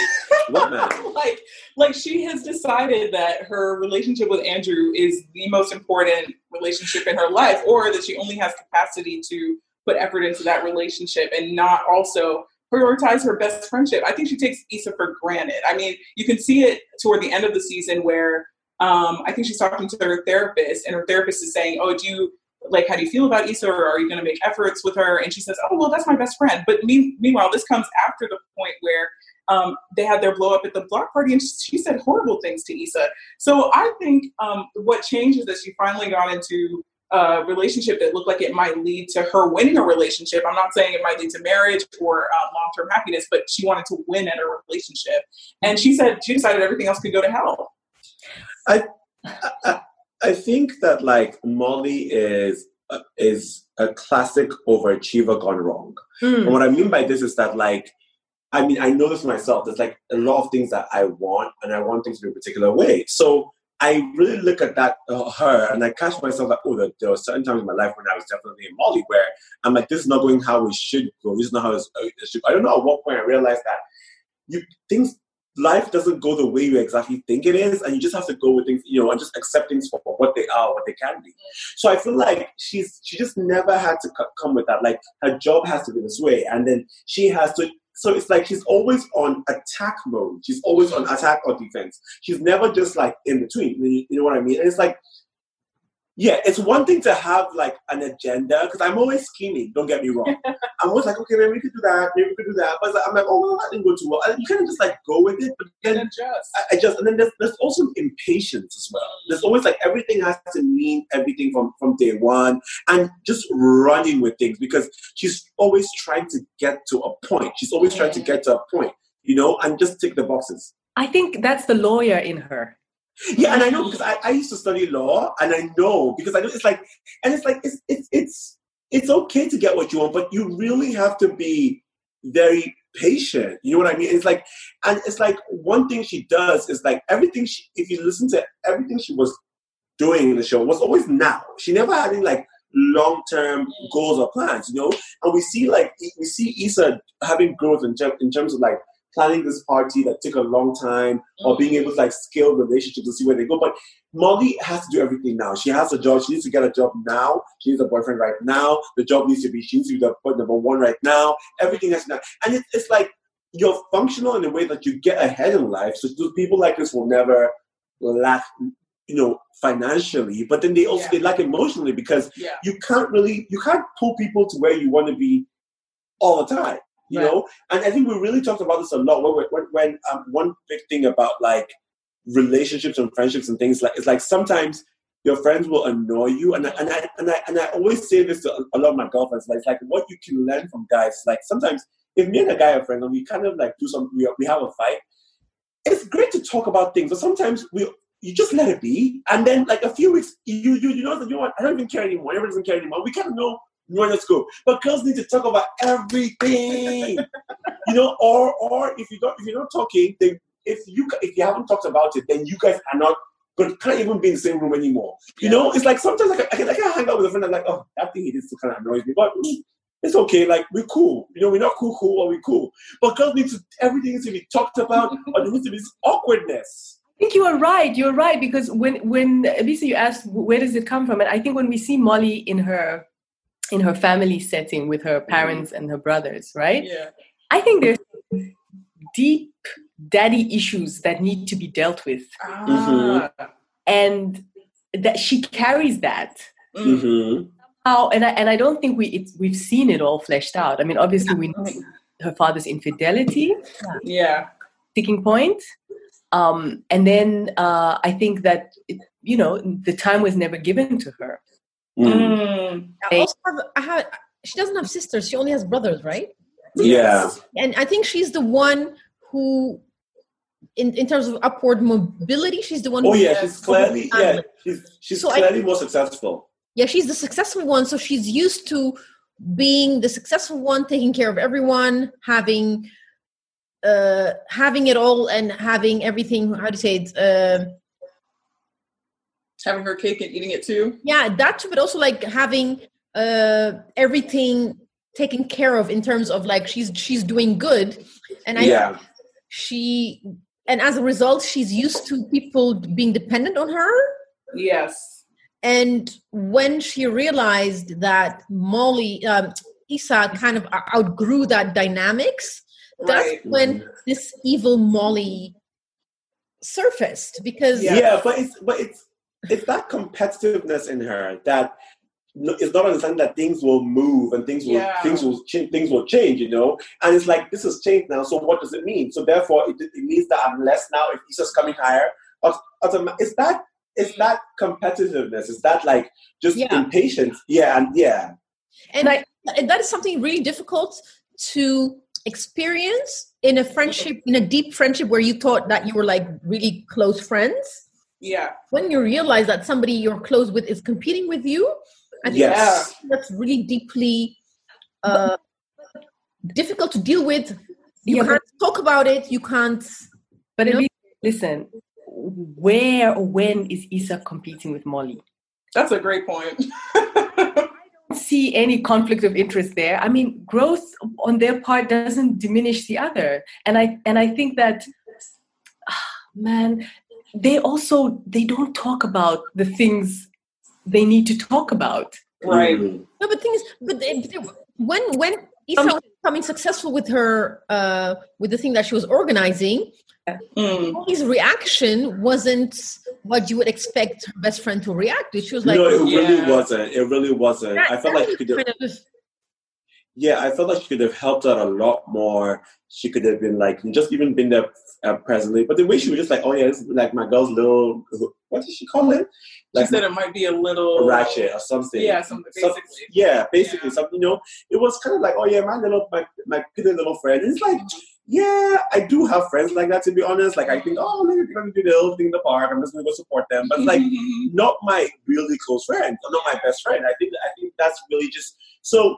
what man? [LAUGHS] like, like she has decided that her relationship with Andrew is the most important relationship in her life, or that she only has capacity to put effort into that relationship and not also prioritize her best friendship. I think she takes Issa for granted. I mean, you can see it toward the end of the season where um, I think she's talking to her therapist, and her therapist is saying, "Oh, do you like how do you feel about Issa, or are you going to make efforts with her?" And she says, "Oh, well, that's my best friend." But me- meanwhile, this comes after the point where um, they had their blow up at the block party, and she said horrible things to Issa. So I think um, what changes is that she finally got into a relationship that looked like it might lead to her winning a relationship. I'm not saying it might lead to marriage or uh, long term happiness, but she wanted to win at a relationship. And she said she decided everything else could go to hell. I, I, I think that like Molly is uh, is a classic overachiever gone wrong. Mm. And what I mean by this is that like I mean I know this myself. There's like a lot of things that I want, and I want things to be a particular way. So I really look at that uh, her and I catch myself like, oh, there, there were certain times in my life when I was definitely in Molly where I'm like, this is not going how it should go. This is not how uh, it should. I don't know at what point I realized that you things life doesn't go the way you exactly think it is, and you just have to go with things, you know, and just accept things for what they are, what they can be. So I feel like she's she just never had to come with that. Like her job has to be this way, and then she has to so it's like she's always on attack mode. She's always on attack or defense. She's never just like in between. You know what I mean? And it's like yeah, it's one thing to have like an agenda because I'm always scheming. Don't get me wrong. [LAUGHS] I'm always like, okay, maybe we could do that, maybe we could do that. But I'm like, oh, well, that didn't go too well. And you kind of just like go with it, but then adjust. I adjust. And then there's, there's also impatience as well. There's always like everything has to mean everything from from day one, and just running with things because she's always trying to get to a point. She's always trying to get to a point, you know, and just tick the boxes. I think that's the lawyer in her yeah, and I know because I, I used to study law, and I know because I know it's like, and it's like it's it's it's it's okay to get what you want, but you really have to be very patient. You know what I mean? It's like, and it's like one thing she does is like everything. She, if you listen to everything she was doing in the show, was always now. She never had any like long term mm. goals or plans. You know, and we see like we see Issa having growth in, in terms of like planning this party that took a long time or being able to like scale relationships to see where they go. But Molly has to do everything now. She has a job. She needs to get a job now. She needs a boyfriend right now. The job needs to be, she needs to be the number one right now. Everything has to now. And it, it's like you're functional in a way that you get ahead in life. So people like this will never lack you know financially but then they also yeah. they lack emotionally because yeah. you can't really you can't pull people to where you want to be all the time you right. know and i think we really talked about this a lot when when, when um, one big thing about like relationships and friendships and things like it's like sometimes your friends will annoy you and I, and I and I and I always say this to a lot of my girlfriends like it's like what you can learn from guys like sometimes if me and a guy are friends and we kind of like do some we, we have a fight it's great to talk about things but sometimes we you just let it be. And then like a few weeks, you you you know you know what? I don't even care anymore. Everyone doesn't care anymore. We kind of know it's go. But girls need to talk about everything. [LAUGHS] you know, or or if you don't if you're not talking, then if you if you haven't talked about it, then you guys are not but can't even be in the same room anymore. You yeah. know, it's like sometimes I can, I can, I can hang out with a friend. I'm like, oh, that thing he did kind of annoys me, but it's okay. Like we're cool. You know, we're not cool, cool, or we're cool. But girls need to everything needs to be talked about, [LAUGHS] or there needs to be this awkwardness I think you are right. You're right because when when Lisa, you asked where does it come from, and I think when we see Molly in her in her family setting with her parents and her brothers, right? Yeah. I think there's deep daddy issues that need to be dealt with, ah. mm-hmm. and that she carries that. Mm-hmm. How and I and I don't think we we've seen it all fleshed out. I mean, obviously we know her father's infidelity. Yeah. Sticking point um, and then uh, I think that, it, you know, the time was never given to her. Mm. I also have, I have, she doesn't have sisters. She only has brothers, right? Yeah. And I think she's the one who, in, in terms of upward mobility, she's the one. Oh yeah, she's clearly yeah, she's she's so clearly I, more successful. Yeah, she's the successful one, so she's used to being the successful one, taking care of everyone, having uh, having it all and having everything. How do you say it? Uh, having her cake and eating it too. Yeah, that too, but also like having uh, everything taken care of in terms of like she's she's doing good, and I yeah. she and as a result she's used to people being dependent on her. Yes. And when she realized that Molly, um, Issa kind of outgrew that dynamics, that's right. when this evil Molly surfaced because yeah. yeah, but it's but it's it's that competitiveness in her that it's not understanding that things will move and things will yeah. things will change things will change you know and it's like this has changed now so what does it mean so therefore it, it means that i'm less now if he's just coming higher but, it's that it's mm. that competitiveness it's that like just yeah. impatience yeah and yeah and I, that is something really difficult to experience in a friendship, in a deep friendship where you thought that you were like really close friends. Yeah. When you realize that somebody you're close with is competing with you, I think yes. that's really deeply uh, difficult to deal with. You yeah, can't talk about it. You can't. But you know? listen, where or when is Issa competing with Molly? That's a great point. [LAUGHS] I don't see any conflict of interest there. I mean, growth on their part doesn't diminish the other, and I and I think that, ah, man, they also they don't talk about the things they need to talk about. Right. No, but thing is, but they, they, when when Issa was becoming successful with her uh, with the thing that she was organizing, mm. his reaction wasn't what you would expect her best friend to react to. She was like, "No, it yeah. really wasn't. It really wasn't. That, I felt like she could. Kind of yeah, I felt like she could have helped out a lot more. She could have been like just even been there uh, presently. But the way she was just like, "Oh yeah, this is like my girl's little." What did she call it? Like she said it might be a little ratchet or something. Yeah, something basically. yeah, basically yeah. something. You know, it was kind of like, "Oh yeah, my little my my little friend." It's like yeah, I do have friends like that to be honest. Like I think, oh, they're gonna do the little thing in the park. I'm just gonna go support them. But like, not my really close friend, not my best friend. I think I think that's really just so.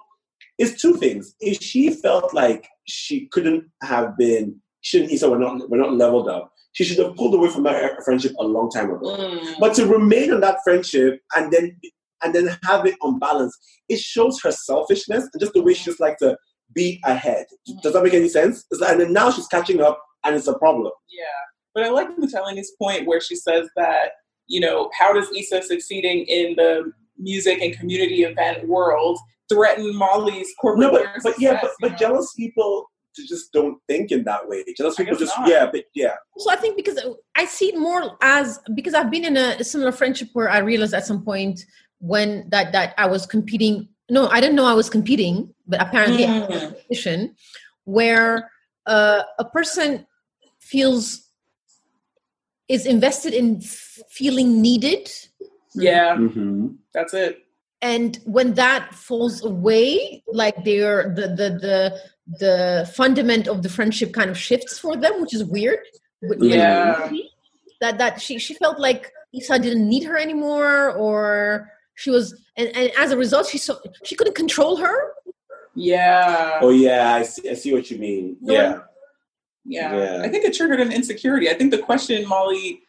It's two things. If she felt like she couldn't have been, she and Issa were not were not leveled up. She should have pulled away from that friendship a long time ago. Mm. But to remain on that friendship and then and then have it on balance, it shows her selfishness and just the way she just like to be ahead. Does that make any sense? Like, and then now she's catching up, and it's a problem. Yeah, but I like Mutaleni's point where she says that you know how does Issa succeeding in the music and community event world threaten Molly's corporate? No, but, but yeah, but, but jealous people just don't think in that way. Jealous people just not. yeah, but yeah. So I think because I see it more as because I've been in a similar friendship where I realized at some point when that that I was competing. No, I didn't know I was competing, but apparently I was a Mm. competition where uh, a person feels is invested in f- feeling needed yeah, Mm-hmm. that's it. And when that falls away like they're the the the the fundament of the friendship kind of shifts for them which is weird Yeah. that that she she felt like Issa didn't need her anymore or she was and, and as a result she so she couldn't control her Yeah. Oh yeah, I see. I see what you mean. Yeah. Yeah. Yeah. I think it triggered an insecurity. I think the question Molly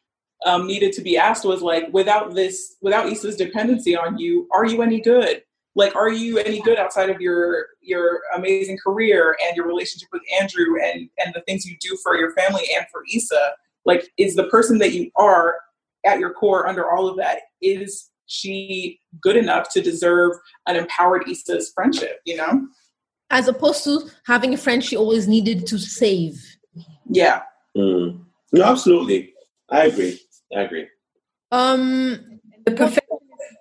um, needed to be asked was like, without this, without Issa's dependency on you, are you any good? Like, are you any good outside of your your amazing career and your relationship with Andrew and and the things you do for your family and for Issa? Like, is the person that you are at your core under all of that is she good enough to deserve an empowered Issa's friendship? You know? as opposed to having a friend she always needed to save Yeah. Mm. No, absolutely. I agree. I agree. um The perfect,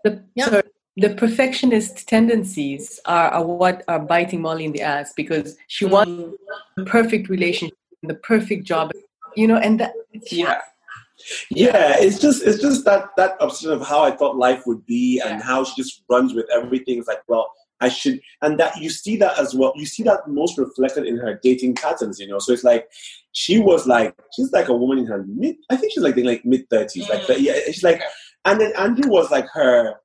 the, Yeah. sorry, the perfectionist tendencies are, are what are biting Molly in the ass because she wants Mm, the perfect relationship, the perfect job, you know, and that yeah. Yeah, it's just it's just that that obsession of how I thought life would be and Yeah. how she just runs with everything. It's like, well, I should, and that you see that as well. You see that most reflected in her dating patterns, you know. So it's like she was like she's like a woman in her mid. I think she's like in like mid thirties, like Mm. yeah. She's like, Okay. and then Andrew was like her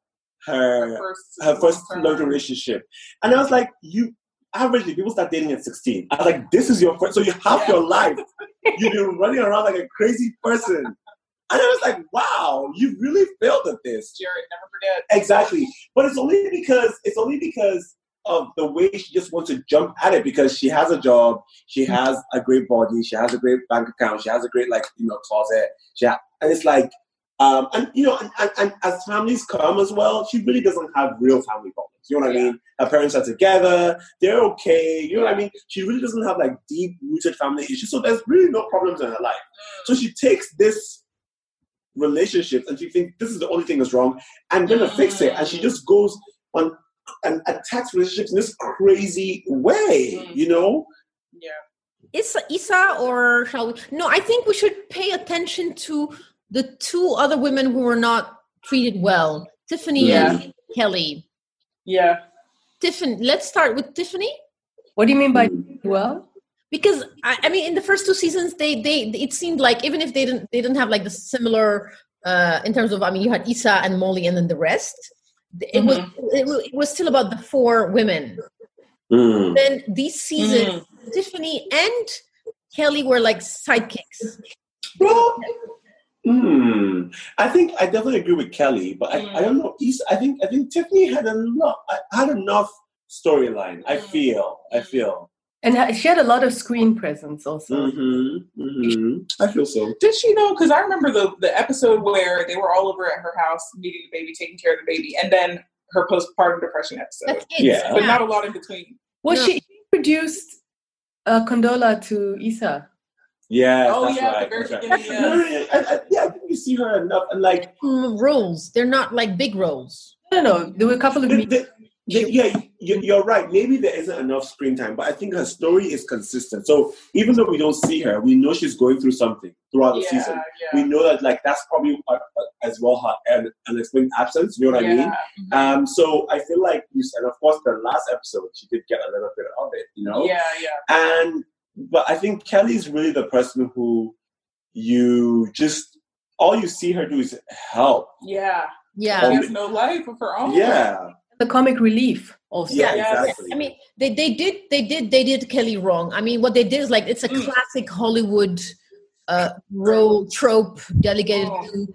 her first, her first long-term- long relationship, and I was like, you. Averagely, people start dating at 16. I was like, this is your first, so you have Yeah. your life. [LAUGHS] You've been running around like a crazy person. And I was like, wow, you really failed at this. Jared, never forget. Exactly. But it's only because it's only because of the way she just wants to jump at it because she has a job, she has a great body, she has a great bank account, she has a great like, you know, closet. She ha- and it's like um, and you know, and, and, and as families come as well, she really doesn't have real family problems. You know what I mean? Her parents are together, they're okay. You know what I mean? She really doesn't have like deep rooted family issues. So there's really no problems in her life. So she takes this relationship and she thinks this is the only thing that's wrong and gonna fix it. And she just goes on and attacks relationships in this crazy way, Mm. you know? Yeah. Issa, Issa or shall we? No, I think we should pay attention to the two other women who were not treated well Tiffany and Kelly. Yeah. Tiffany, let's start with Tiffany. What do you mean by Mm. well? Because I, I mean, in the first two seasons, they they it seemed like even if they didn't they didn't have like the similar uh, in terms of I mean, you had Issa and Molly, and then the rest. It was it, it was still about the four women. Mm. Then these seasons, Tiffany and Kelly were like sidekicks. Well, hmm. I think I definitely agree with Kelly, but I, I Mm. don't know. East, I think I think Tiffany had enough. I had enough storyline. I Mm. feel. I feel. And she had a lot of screen presence also. Mm-hmm. Mm-hmm. I feel so. Did she know? Because I remember the, the episode where they were all over at her house meeting the baby, taking care of the baby, and then her postpartum depression episode. That's it. Yeah. but not a lot in between. Well, No. she introduced uh, Condola to Issa. Yeah. Oh, that's yeah, at the right. very that's beginning, No, no, no, I, I, yeah, I think you see her enough, and like Mm, roles. They're not like big roles. I don't know. There were a couple of the, the, yeah, you- you're right. Maybe there isn't enough screen time, but I think her story is consistent. So even though we don't see her, we know she's going through something throughout the yeah, season. yeah. We know that like that's probably uh, uh, as well her an unexplained absence. You know what I mean? yeah. Um, so I feel like you said, of course, the last episode she did get a little bit of it, you know. Yeah, yeah. And but I think Kelly's really the person who you just all you see her do is help. Yeah. Yeah. She has no life of her own. Yeah, The comic relief also. yeah, Yeah, exactly. I mean, they, they did they did they did Kelly wrong. I mean, what they did is like it's a Mm. classic Hollywood uh, role trope delegated Oh. to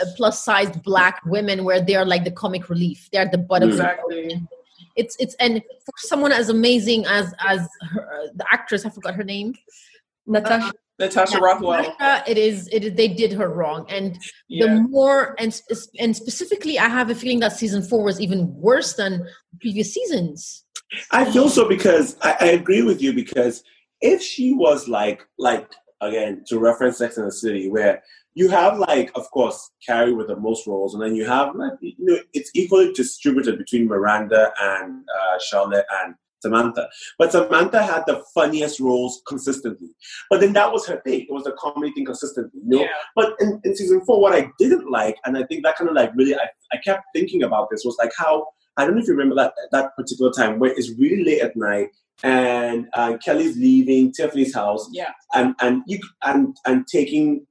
uh, plus sized black women, where they are like the comic relief. They're at the butt of the Exactly. it's it's and for someone as amazing as as her, the actress, I forgot her name, Natasha. Natasha Rothwell. It is it is, they did her wrong, and Yeah. the more and and specifically, I have a feeling that season four was even worse than previous seasons. I feel so because I, I agree with you because if she was like like again to reference Sex and the City where you have like of course Carrie with the most roles and then you have like you know it's equally distributed between Miranda and uh, Charlotte and Samantha. But Samantha had the funniest roles consistently. But then that was her thing. It was a comedy thing consistently. You know? Yeah. But in, in season four, what I didn't like, and I think that kind of like really, I, I kept thinking about this, was like how, I don't know if you remember that that particular time where it's really late at night and uh, Kelly's leaving Tiffany's house Yeah, and and you and and taking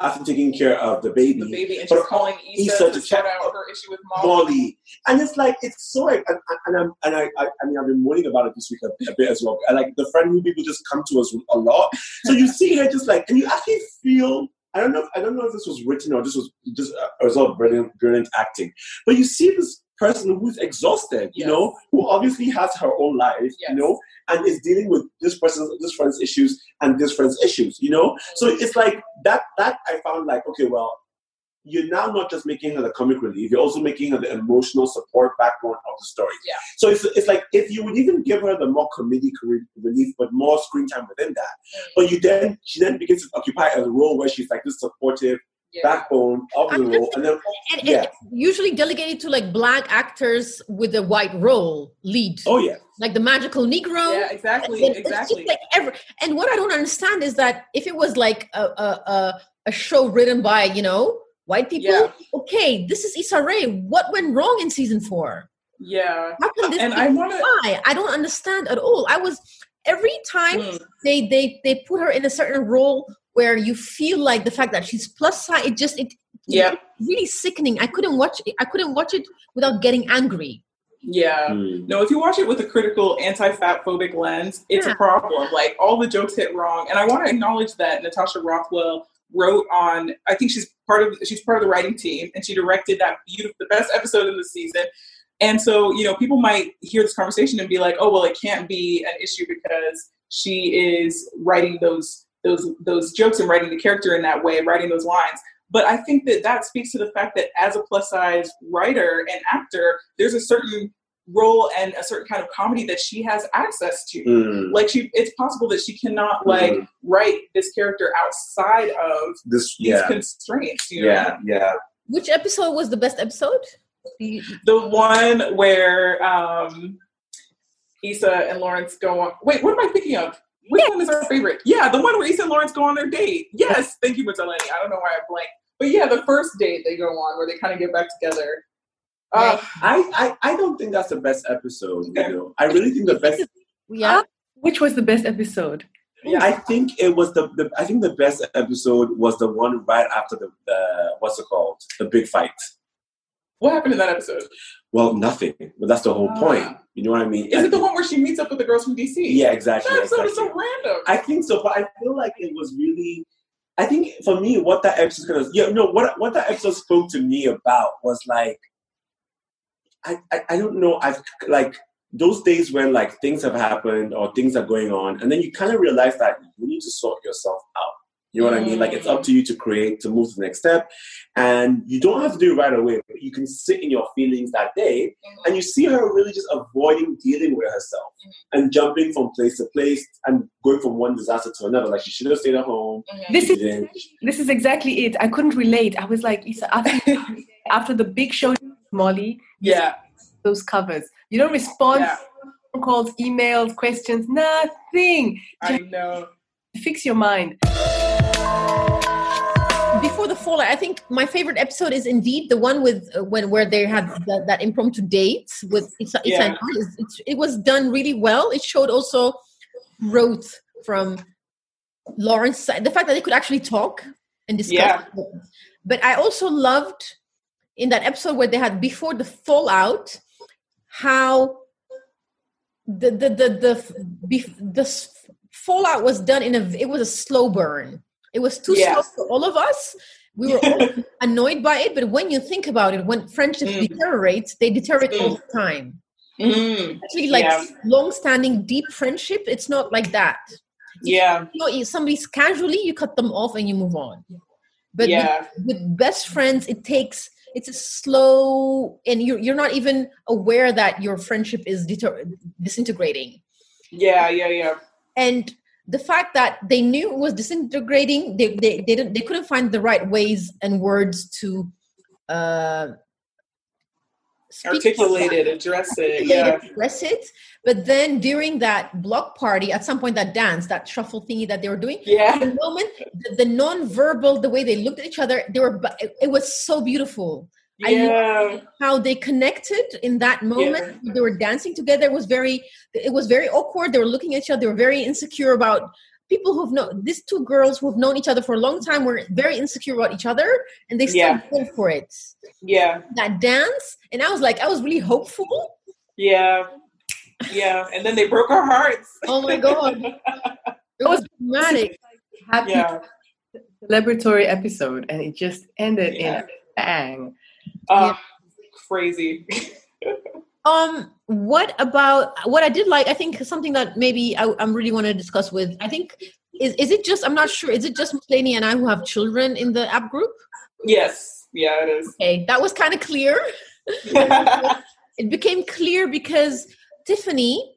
after taking care of the baby, the baby, and she's calling Issa, Issa to check out her issue with Molly. Molly, and it's like it's so and, and I'm and I, I I mean I've been moaning about it this week a, a bit as well. I like the friend who people just come to us a lot. So you see her just like, and you actually feel. I don't know. If, I don't know if this was written or this was just a result of brilliant, brilliant acting. But you see this person who's exhausted, you Yes. know, who obviously has her own life, Yes. you know, and is dealing with this person's, this friend's issues and this friend's issues, you know. So it's like that. That I found like okay, well, you're now not just making her the comic relief, you're also making her the emotional support backbone of the story. Yeah. So it's, it's like if you would even give her the more comedic re- relief, but more screen time within that, mm. but you then she then begins to occupy a role where she's like this supportive. Backbone of the role, and then And Yeah. it's usually delegated to like black actors with a white role lead, oh yeah, like the magical Negro. Yeah, exactly, And it's just exactly. like every, and what I don't understand is that if it was like a a, a, a show written by you know white people, Yeah. okay, this is Issa Rae. What went wrong in season four? yeah, How can this and be I want to. why? I don't understand at all. I was every time hmm. they they they put her in a certain role where you feel like the fact that she's plus size, it just it Yeah. really sickening. I couldn't watch it. I couldn't watch it without getting angry. Yeah. Mm. No, if you watch it with a critical anti-fat phobic lens, it's Yeah. a problem. Like all the jokes hit wrong. And I want to acknowledge that Natasha Rothwell wrote on I think she's part of she's part of the writing team and she directed that beautiful the best episode in the season. And so, you know, people might hear this conversation and be like, "Oh, well, it can't be an issue because she is writing those those those jokes and writing the character in that way, writing those lines." But I think that that speaks to the fact that as a plus size writer and actor, there's a certain role and a certain kind of comedy that she has access to. Mm. Like she, it's possible that she cannot like Mhm. write this character outside of This these yeah constraints. You know? yeah yeah Which episode was the best episode? The one where um, Issa and Lawrence go on. Wait, what am I thinking of? Which one is our favorite? Yeah, the one where Issa and Lawrence go on their date. Yes, thank you, Mutaleni. I don't know why I blanked. But yeah, the first date they go on where they kind of get back together. Uh, I, I I don't think that's the best episode. You know, I really think the best. Yeah. Which was the best episode? yeah, I think it was the, the I think the best episode was the one right after the, the what's it called the big fight. what happened in that episode? Well, nothing, but that's the whole Ah. point. You know what I mean? Is it the one where she meets up with the girls from DC? Yeah, exactly. That episode exactly. is so random. I think so, but I feel like it was really. I think for me, what that episode kind of yeah no what what that episode spoke to me about was like. I, I, I don't know. I've like those days when like things have happened or things are going on, and then you kind of realize that you need to sort yourself out. You know what I mean? Like it's up to you to create to move to the next step, and you don't have to do it right away. But you can sit in your feelings that day, mm-hmm. and you see her really just avoiding dealing with herself mm-hmm. and jumping from place to place and going from one disaster to another. Like she should have stayed at home. Mm-hmm. This is this is exactly it. I couldn't relate. I was like, Issa, after, after the big show, Molly, yeah, those covers. You don't respond yeah, phone calls, emails, questions, nothing. I know. Fix your mind. Before the fallout, I think my favorite episode is indeed the one with uh, when where they had that, that impromptu date with Issa, Yeah. It's- it was done really well. It showed also growth from Lawrence side. The fact that they could actually talk and discuss. Yeah. But I also loved in that episode where they had before the fallout how the the the the, the s- fallout was done in a it was a slow burn. It was too Yes. slow for all of us. We were all [LAUGHS] annoyed by it, but when you think about it, when friendships Mm. deteriorate, they deteriorate all Mm. the time. Mm, Actually, like Yeah. long-standing, deep friendship, it's not like that. yeah, You know, somebody's casually, you cut them off and you move on. But with- with, best friends, it takes it's a slow, and you're you're not even aware that your friendship is deter- disintegrating. yeah, yeah, yeah. and the fact that they knew it was disintegrating they they, they didn't they couldn't find the right ways and words to uh Articulate it, address it. Yeah, address it. But then during that block party at some point that dance that shuffle thingy that they were doing yeah, the moment the, the non-verbal the way they looked at each other they were it, it was so beautiful yeah, how they connected in that moment. They were dancing together it was very it was very awkward. They were looking at each other. They were very insecure about people who've known these two girls who've known each other for a long time were very insecure about each other and they still Yeah. went for it. Yeah, that dance and i was like i was really hopeful. Yeah, yeah. And then they broke our hearts. [LAUGHS] oh my god. [LAUGHS] It was dramatic. Happy Yeah, celebratory episode, and it just ended in a bang. Uh, crazy. um what about what i did like i think something that maybe i, I'm really want to discuss with i think is, is it just i'm not sure is it just Mutaleni and i who have children in the app group yes, yeah, it is. okay that was kind of clear [LAUGHS] it became clear because tiffany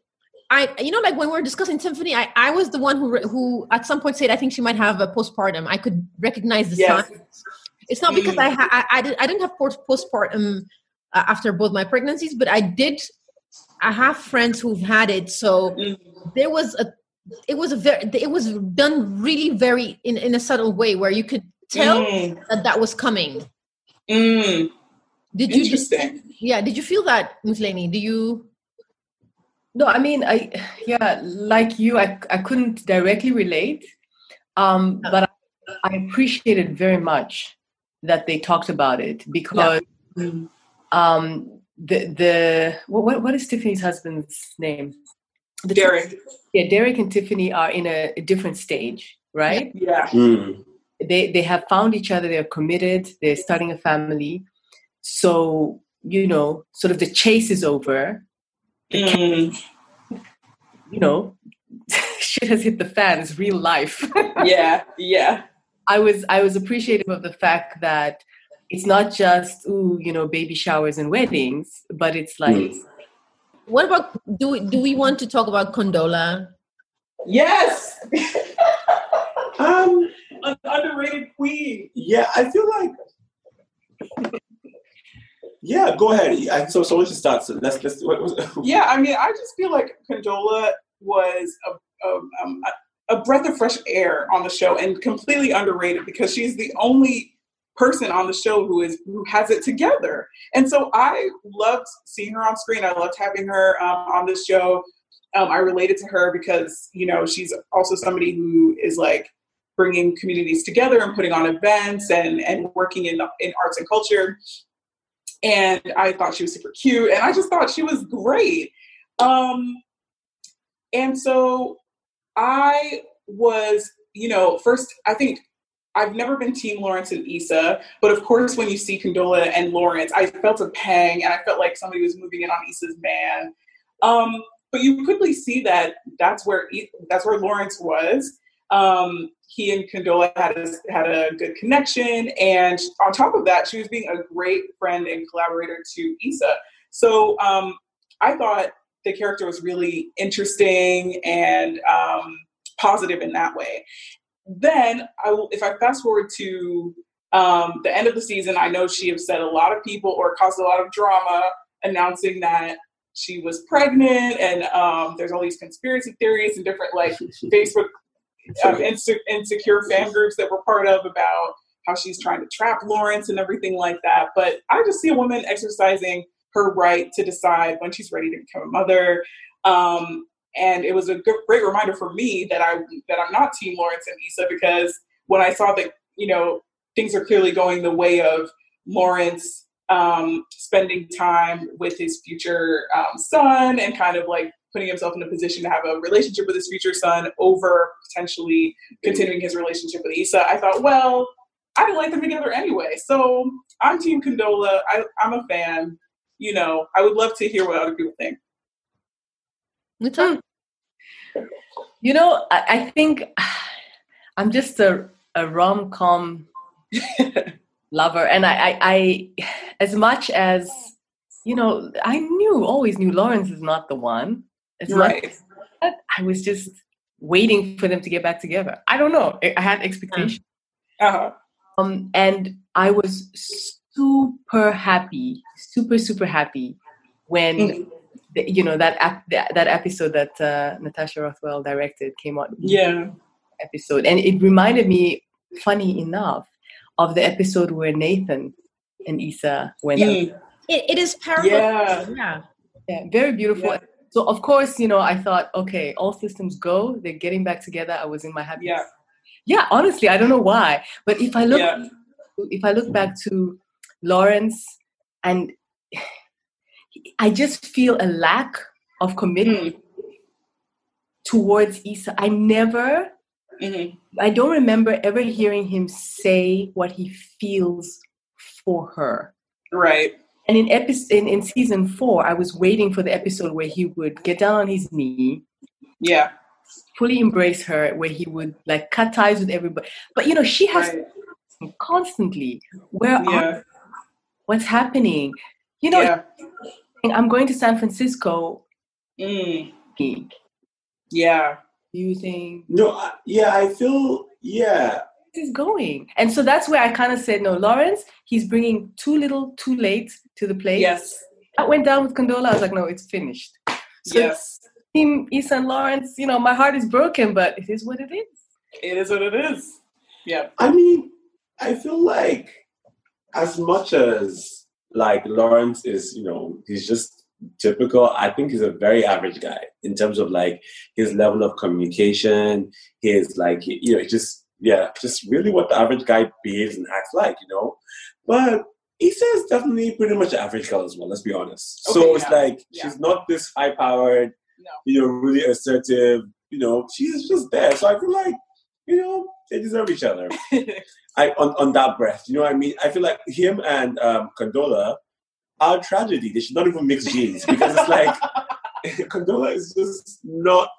I, you know, like when we were discussing Tiffany, I, I was the one who, who at some point said I think she might have a postpartum. I could recognize the Yes. signs. It's not because Mm. I, ha- I, I, did, I didn't have post- postpartum uh, after both my pregnancies, but I did. I have friends who've had it, so Mm. there was a. It was a very. It was done really very in in a subtle way where you could tell Mm, that that was coming. mm, Did you? interesting. Yeah. Did you feel that, Mutaleni? Do you? No, I mean, I yeah, like you, I I couldn't directly relate, um, but I, I it very much that they talked about it because um, the the what what- what is Tiffany's husband's name? The two- Derek. yeah, Derek and Tiffany are in a, a different stage, right? Yeah. Mm. They they have found each other. They're committed. They're starting a family. So you know, sort of the chase is over. Mm, You know, [LAUGHS] shit has hit the fans. Real life. [LAUGHS] yeah. Yeah. I was I was appreciative of the fact that it's not just ooh you know baby showers and weddings, but it's like Mm. What about do we, do we want to talk about Condola? Yes. [LAUGHS] Um, An underrated queen. yeah, I feel like. Yeah, go ahead. I, so, so let's just start. So let's let's. What, what, Yeah, I mean, I just feel like Condola was a, a, um, a, breath of fresh air on the show and completely underrated because she's the only person on the show who is who has it together. And so I loved seeing her on screen. I loved having her um, on the show. Um, I related to her because you know she's also somebody who is like bringing communities together and putting on events and and working in in arts and culture. And I thought she was super cute, and I just thought she was great. Um, and so I was, you know, first I think I've never been Team Lawrence and Issa, but of course, when you see Condola and Lawrence, I felt a pang, and I felt like somebody was moving in on Issa's man. Um, but you quickly see that that's where that's where Lawrence was. Um, he and Condola had a, had a good connection, and on top of that, she was being a great friend and collaborator to Issa. So um, I thought the character was really interesting and um, positive in that way. Then, I will, if I fast forward to um, the end of the season, I know she upset a lot of people or caused a lot of drama, announcing that she was pregnant, and um, there's all these conspiracy theories and different like [LAUGHS] Facebook um, inse- insecure fan groups that we're part of about how she's trying to trap Lawrence and everything like that. But I just see a woman exercising her right to decide when she's ready to become a mother. Um, and it was a good, great reminder for me that I that I'm not Team Lawrence and Issa because when I saw that you know things are clearly going the way of Lawrence um, spending time with his future um, son and kind of like putting himself in a position to have a relationship with his future son over potentially continuing his relationship with Issa, I thought, well, I didn't like them together anyway. So I'm Team Condola. I, I'm a fan. You know, I would love to hear what other people think. Nuta? You know, I, I think [SIGHS] I'm just a, a rom com [LAUGHS] lover, and I, I, I, as much as you know, I knew always knew Lawrence is not the one. As right. Much, I was just waiting for them to get back together. I don't know. I had expectations. Uh-huh. Um, and I was super happy, super super happy when mm-hmm. the, you know that ap- that, that episode that uh, Natasha Rothwell directed came out. Yeah, episode, and it reminded me, funny enough, of the episode where Nathan and Issa went. Yeah. It, it is parallel. Yeah, yeah, yeah, very beautiful. Yeah. So of course, you know, I thought, okay, all systems go. They're getting back together. I was in my happy. Yeah. Yeah, honestly, I don't know why, but if I look, yeah. if I look back to Lawrence, and [SIGHS] I just feel a lack of commitment mm. towards Issa. I never, mm-hmm. I don't remember ever hearing him say what he feels for her. Right. And in episode in, in season four, I was waiting for the episode where he would get down on his knee. Yeah. Fully embrace her, where he would like cut ties with everybody. But you know, she has right. constantly. Where yeah. are what's happening? You know, yeah. I'm going to San Francisco. Mm. Yeah. Do you think? No, I, yeah, I feel, yeah. This Is going. And so that's where I kind of said, no, Lawrence, he's bringing too little, too late to the place. Yes. I went down with Condola. I was like, no, it's finished. So yes. Team Issa and Lawrence, you know, my heart is broken, but it is what it is. It is what it is. Yeah. I mean, I feel like as much as like Lawrence is, you know, he's just typical. I think he's a very average guy in terms of like his level of communication, his like, you know, just, yeah, just really what the average guy behaves and acts like, you know. But he says definitely pretty much average girl as well, let's be honest. Okay, so it's yeah. like, yeah. she's not this high powered, no. you know, really assertive, you know, she's just there. So I feel like, you know, they deserve each other. [LAUGHS] I on, on that breath. You know what I mean? I feel like him and um, Condola are tragedy. They should not even mix genes because it's like [LAUGHS] Condola is just not.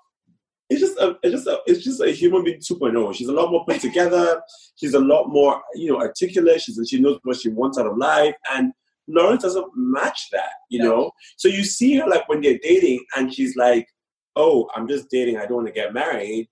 It's just a, it's just a, it's just a human being 2.0. She's a lot more put together. She's a lot more, you know, articulate. She's she knows what she wants out of life, and Lawrence doesn't match that, you no. know. So you see her like when they're dating, and she's like, "Oh, I'm just dating. I don't want to get married."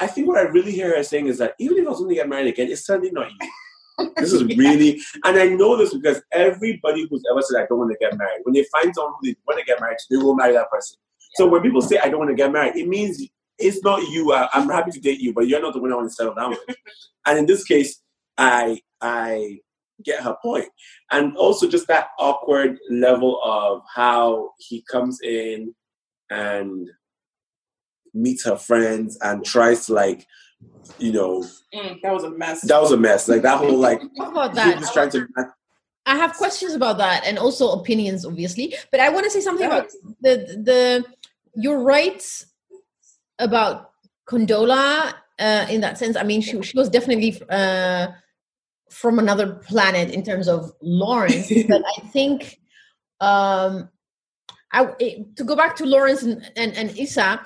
I think what I really hear her saying is that even if I was going to get married again, it's certainly not you. [LAUGHS] this is really, and I know this because everybody who's ever said I don't want to get married, when they find someone who they want to get married, they will marry that person. So when people say I don't want to get married, it means it's not you. I, am happy to date you, but you're not the one I want to settle down with. [LAUGHS] and in this case, I I get her point, and also just that awkward level of how he comes in and meets her friends and tries to like, you know, mm, that was a mess. That was a mess. Like that whole like Talk about that. Just trying to. I have questions about that and also opinions, obviously. But I want to say something yeah. about the the. You're right about Condola uh, in that sense. I mean, she she was definitely uh, from another planet in terms of Lawrence, [LAUGHS] but I think um, I to go back to Lawrence and, and, and Issa,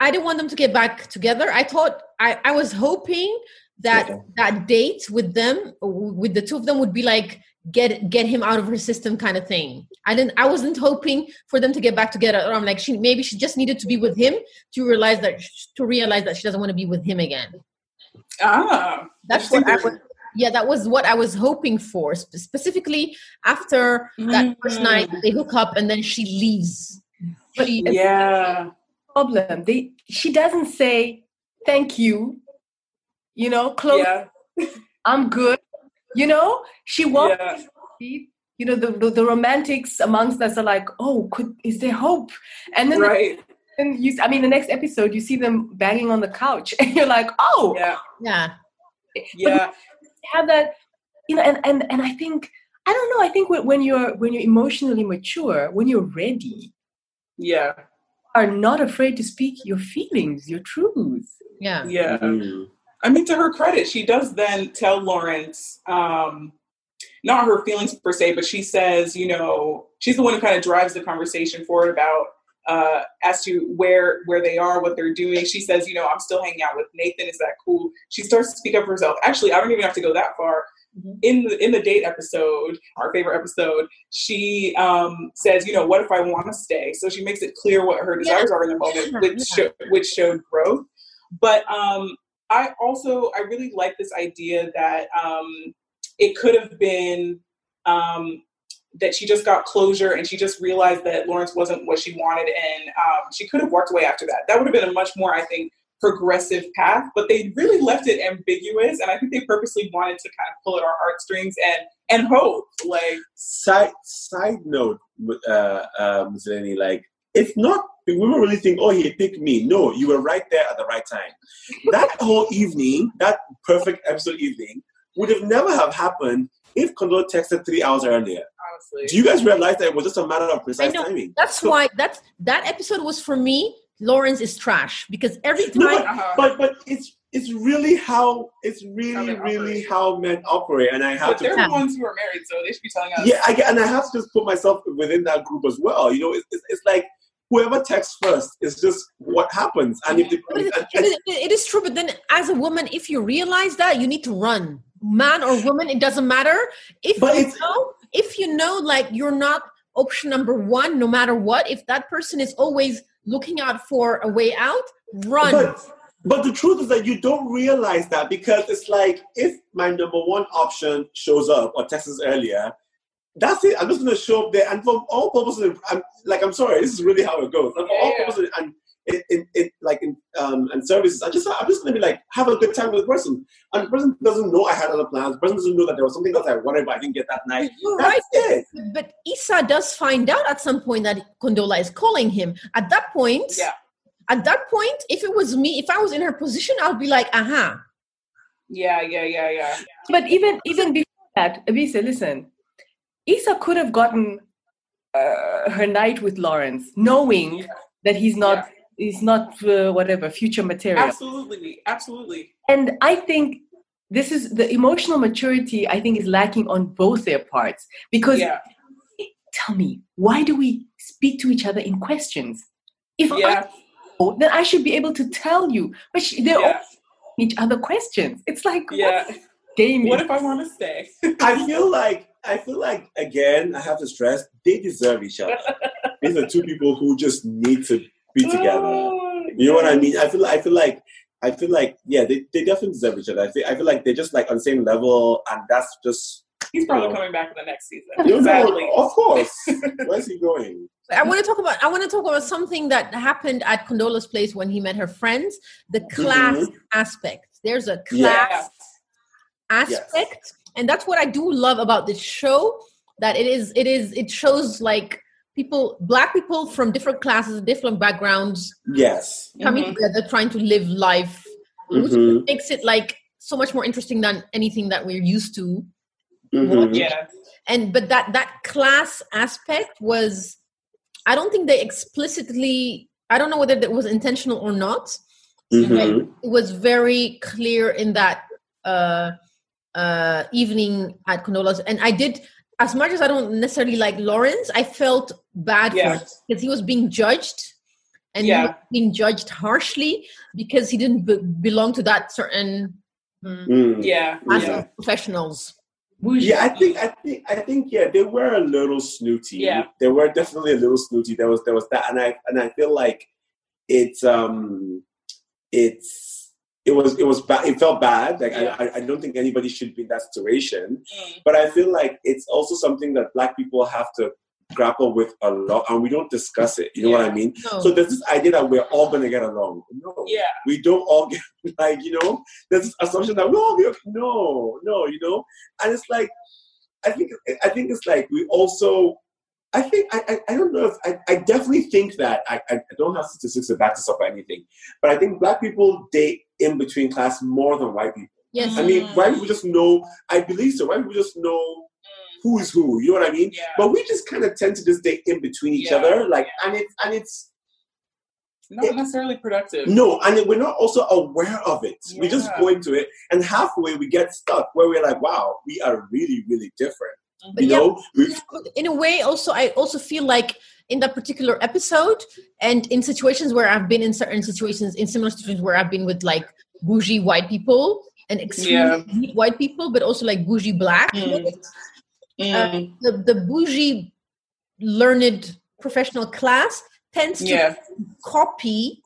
I didn't want them to get back together. I thought I, I was hoping that okay. that date with them with the two of them would be like get get him out of her system kind of thing. I didn't I wasn't hoping for them to get back together. I'm like she maybe she just needed to be with him to realize that to realize that she doesn't want to be with him again. Ah, that's what I was yeah that was what i was hoping for specifically after that mm-hmm. first night they hook up and then she leaves she, yeah problem. They she doesn't say thank you. You know, close. Yeah. [LAUGHS] I'm good. You know, she walks. Yeah. You know, the, the, the romantics amongst us are like, oh, could is there hope? And then right. And you, I mean, the next episode, you see them banging on the couch, [LAUGHS] and you're like, oh, yeah, yeah, yeah. Have that, you know, and and and I think I don't know. I think when you're when you're emotionally mature, when you're ready, yeah, are not afraid to speak your feelings, your truth. Yeah. Yeah. Mm. I mean, to her credit, she does then tell Lawrence, um, not her feelings per se, but she says, you know, she's the one who kind of drives the conversation forward about uh, as to where where they are, what they're doing. She says, you know, I'm still hanging out with Nathan. Is that cool? She starts to speak up for herself. Actually, I don't even have to go that far. Mm-hmm. In the in the date episode, our favorite episode, she um, says, you know, what if I want to stay? So she makes it clear what her desires yeah. are in the moment, which yeah. which showed growth. But um, I also I really like this idea that um, it could have been um, that she just got closure and she just realized that Lawrence wasn't what she wanted and um, she could have walked away after that. That would have been a much more, I think, progressive path, but they really left it ambiguous and I think they purposely wanted to kind of pull at our heartstrings and and hope. Like side side note, uh, um, Zeleny, like it's not women really think, oh, he picked me. No, you were right there at the right time. [LAUGHS] That whole evening, that perfect episode evening, would have never have happened if Condola texted three hours earlier. Honestly. Do you guys realize that it was just a matter of precise timing? That's so, why that's that episode was for me. Lawrence is trash because every time. No, but, uh-huh. but, but it's it's really how it's really how really how men operate, and I have but to. They're the ones who are married, so they should be telling us. Yeah, I, get, and I have to just put myself within that group as well. You know, it's, it's, it's like whoever texts first is just what happens. And if the, it, it, it is true, but then as a woman, if you realize that, you need to run. Man or woman, it doesn't matter. If but you know, if you know, like you're not option number one, no matter what. If that person is always looking out for a way out, run. But, but the truth is that you don't realize that because it's like if my number one option shows up or texts earlier, that's it. I'm just going to show up there, and for all purposes, I'm like, I'm sorry, this is really how it goes. And for all purposes, and in, in, in, like in um and services, I just I'm just going to be like have a good time with the person, and the person doesn't know I had other plans. The person doesn't know that there was something else I wanted, but I didn't get that night. You're that's right. It. But Issa does find out at some point that Condola is calling him. At that point, yeah. At that point, if it was me, if I was in her position, I'd be like, aha. Uh-huh. Yeah, yeah, yeah, yeah. But even even before that, Ebise, listen, Issa could have gotten uh, her night with Lawrence, knowing yeah. that he's not yeah. He's not uh, whatever future material. Absolutely, absolutely. And I think this is the emotional maturity. I think is lacking on both their parts because. Yeah. Tell me, why do we speak to each other in questions? If yeah. I know, then I should be able to tell you. But she, they're all each other questions. It's like, yeah. What, game what if I want to stay? I feel like I feel like again, I have to stress they deserve each other. These are two people who just need to be together. Oh, you know what I mean? I feel I feel like I feel like yeah, they, they definitely deserve each other. I feel I feel like they're just like on the same level, and that's just. He's probably you know, coming back in the next season. You know, of course. [LAUGHS] Where's he going? I want to talk about I want to talk about something that happened at Condola's place when he met her friends. The class mm-hmm. aspect. There's a class yes. aspect yes and that's what i do love about this show that it is it is it shows like people black people from different classes different backgrounds yes coming mm-hmm. together trying to live life mm-hmm. which makes it like so much more interesting than anything that we're used to mm-hmm. yeah and but that that class aspect was i don't think they explicitly i don't know whether that was intentional or not mm-hmm. it was very clear in that uh uh, evening at Condola's, and I did as much as I don't necessarily like Lawrence. I felt bad yes. for him because he was being judged, and yeah. being judged harshly because he didn't b- belong to that certain mm, mm. yeah, yeah. professionals. Yeah, I think I think I think yeah, they were a little snooty. Yeah, they were definitely a little snooty. There was there was that, and I and I feel like it's um it's it was it was bad. It felt bad. Like yeah. I, I don't think anybody should be in that situation. Mm. But I feel like it's also something that Black people have to grapple with a lot, and we don't discuss it. You know yeah. what I mean? No. So there's this idea that we're all gonna get along. No, yeah, we don't all get [LAUGHS] like you know. There's this assumption that we all get no, no, you know, and it's like I think I think it's like we also I think I, I, I, don't know if I, I definitely think that I, I don't have statistics to back this up or anything, but I think black people date in between class more than white people. Yes. I mean, white people just know. I believe so. White people just know mm. who is who. You know what I mean? Yeah. But we just kind of tend to just date in between each yeah. other, like, and it's and it's not it, necessarily productive. No, and we're not also aware of it. Yeah. We just go into it, and halfway we get stuck where we're like, "Wow, we are really, really different." But you yeah, know, we, in a way also i also feel like in that particular episode and in situations where i've been in certain situations in similar situations where i've been with like bougie white people and extremely Yeah. white people but also like bougie black Mm. uh, the, the bougie learned professional class tends to yeah. copy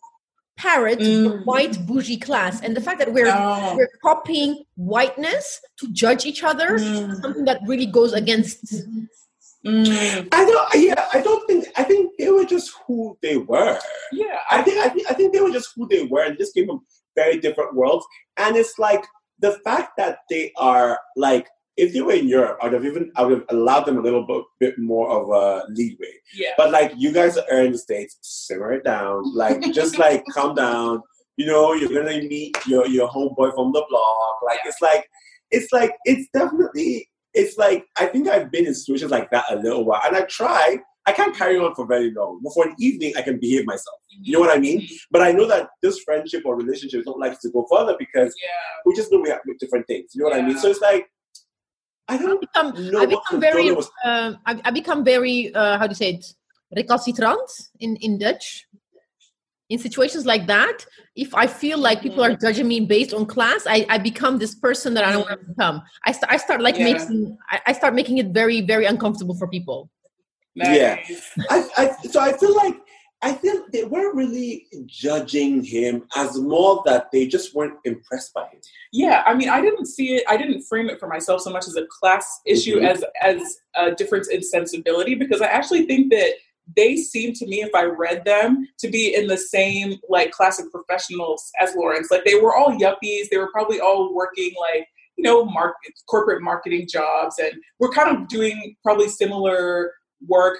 parrot the Mm. white bougie class and the fact that we're Oh. we're copying whiteness to judge each other is Mm. something that really goes against Mm. I don't. Yeah, I don't think. I think they were just who they were. Yeah. I think. I think. I think they were just who they were, and just came from very different worlds. And it's like the fact that they are like, if they were in Europe, I would have even. I would have allowed them a little bit, bit more of a leeway. Yeah. But like, you guys are in the states, simmer it down. Like, just like [LAUGHS] calm down. You know, you're gonna meet your your homeboy from the block. Like, it's like, it's like, it's definitely. It's like I think I've been in situations like that a little while, and I try. I can't carry on for very long. But for an evening, I can behave myself. You know what I mean? Mm-hmm. But I know that this friendship or relationship don't like to go further because Yeah. we just know we have different things. You know what I mean? So it's like I don't become, know I what become very, was. uh, I, I become very, uh, how do you say it, recalcitrant in, in Dutch. In situations like that, if I feel like people are judging me based on class, I, I become this person that I don't want to become. I, st- I start like Yeah. making, I, I start making it very, very uncomfortable for people. Yeah. I, I, so I feel like I feel they weren't really judging him as more that they just weren't impressed by him. Yeah, I mean, I didn't see it. I didn't frame it for myself so much as a class issue Mhm. as as a difference in sensibility because I actually think that they seem to me, if I read them, to be in the same like class of professionals as Lawrence. Like they were all yuppies. They were probably all working like you know market corporate marketing jobs, and we're kind of doing probably similar work.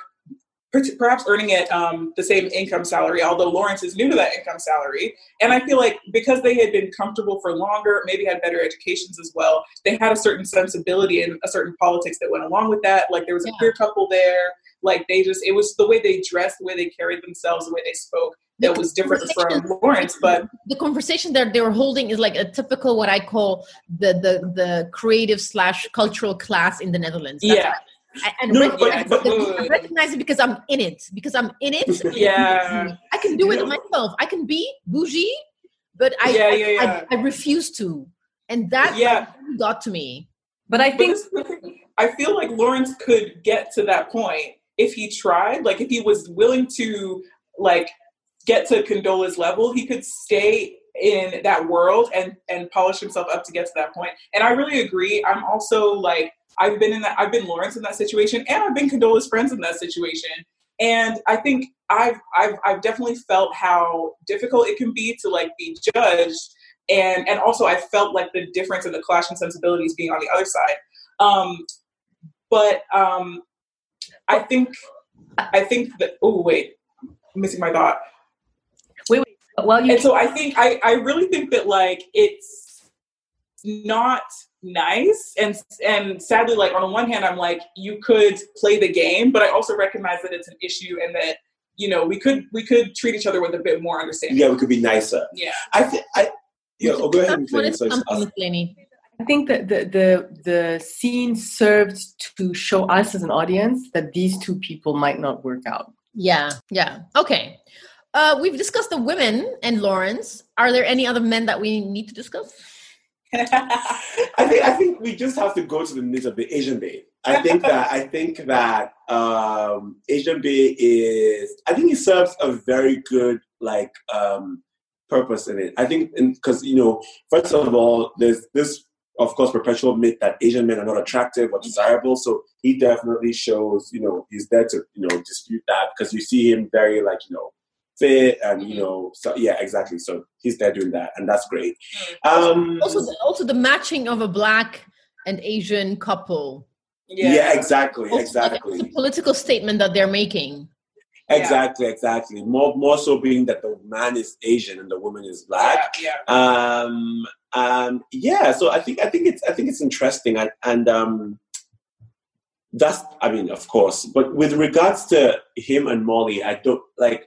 Per- Perhaps earning it um, the same income salary, although Lawrence is new to that income salary. And I feel like because they had been comfortable for longer, maybe had better educations as well, they had a certain sensibility and a certain politics that went along with that. Like there was a Yeah. queer couple there. Like they just, it was the way they dressed, the way they carried themselves, the way they spoke that was different from Lawrence. But [LAUGHS] the conversation that they were holding is like a typical what I call the the the creative slash cultural class in the Netherlands. That's yeah, and No, recognize, but- but- I recognize it because I'm in it. Because I'm in it. yeah, I can do it know- myself. I can be bougie, but I Yeah, I, yeah, yeah. I, I refuse to, and that yeah. really got to me. But I think this is the thing. I feel like Lawrence could get to that point if he tried. Like if he was willing to like get to Condola's level, he could stay in that world and and polish himself up to get to that point. And I really agree. I'm also like I've been in that I've been Lawrence in that situation and I've been Condola's friends in that situation. And I think I've I've I've definitely felt how difficult it can be to like be judged and and also I felt like the difference in the clash in sensibilities being on the other side. Um, but um, I think I think that oh wait, I'm missing my thought. Wait, well, you And so I think I I really think that like it's not nice and and sadly like on the one hand I'm like you could play the game, but I also recognize that it's an issue and that you know we could we could treat each other with a bit more understanding. Yeah, we could be nicer. Yeah. I think I. Yeah, oh, go ahead. That's what Flaney. it's So it's come us. from, I think that the, the the scene served to show us as an audience that these two people might not work out. Yeah, yeah. Okay. Uh, we've discussed the women and Lawrence. Are there any other men that we need to discuss? I think I think we just have to go to the needs of the Asian bae. I think that I think that um, Asian bae is I think it serves a very good like um, purpose in it. I think because you know first of all there's this of course perpetual myth that Asian men are not attractive or desirable. So he definitely shows you know he's there to you know dispute that because you see him very like you know fit and you know so yeah exactly. So he's there doing that and that's great. Um Also, the, also the matching of a black and Asian couple. yeah, exactly Also, like, exactly. it's a political statement that they're making. exactly exactly. More more so being that the man is asian and the woman is black. Yeah, um um yeah so i think i think it's i think it's interesting and and um that's i mean of course but with regards to him and molly i don't like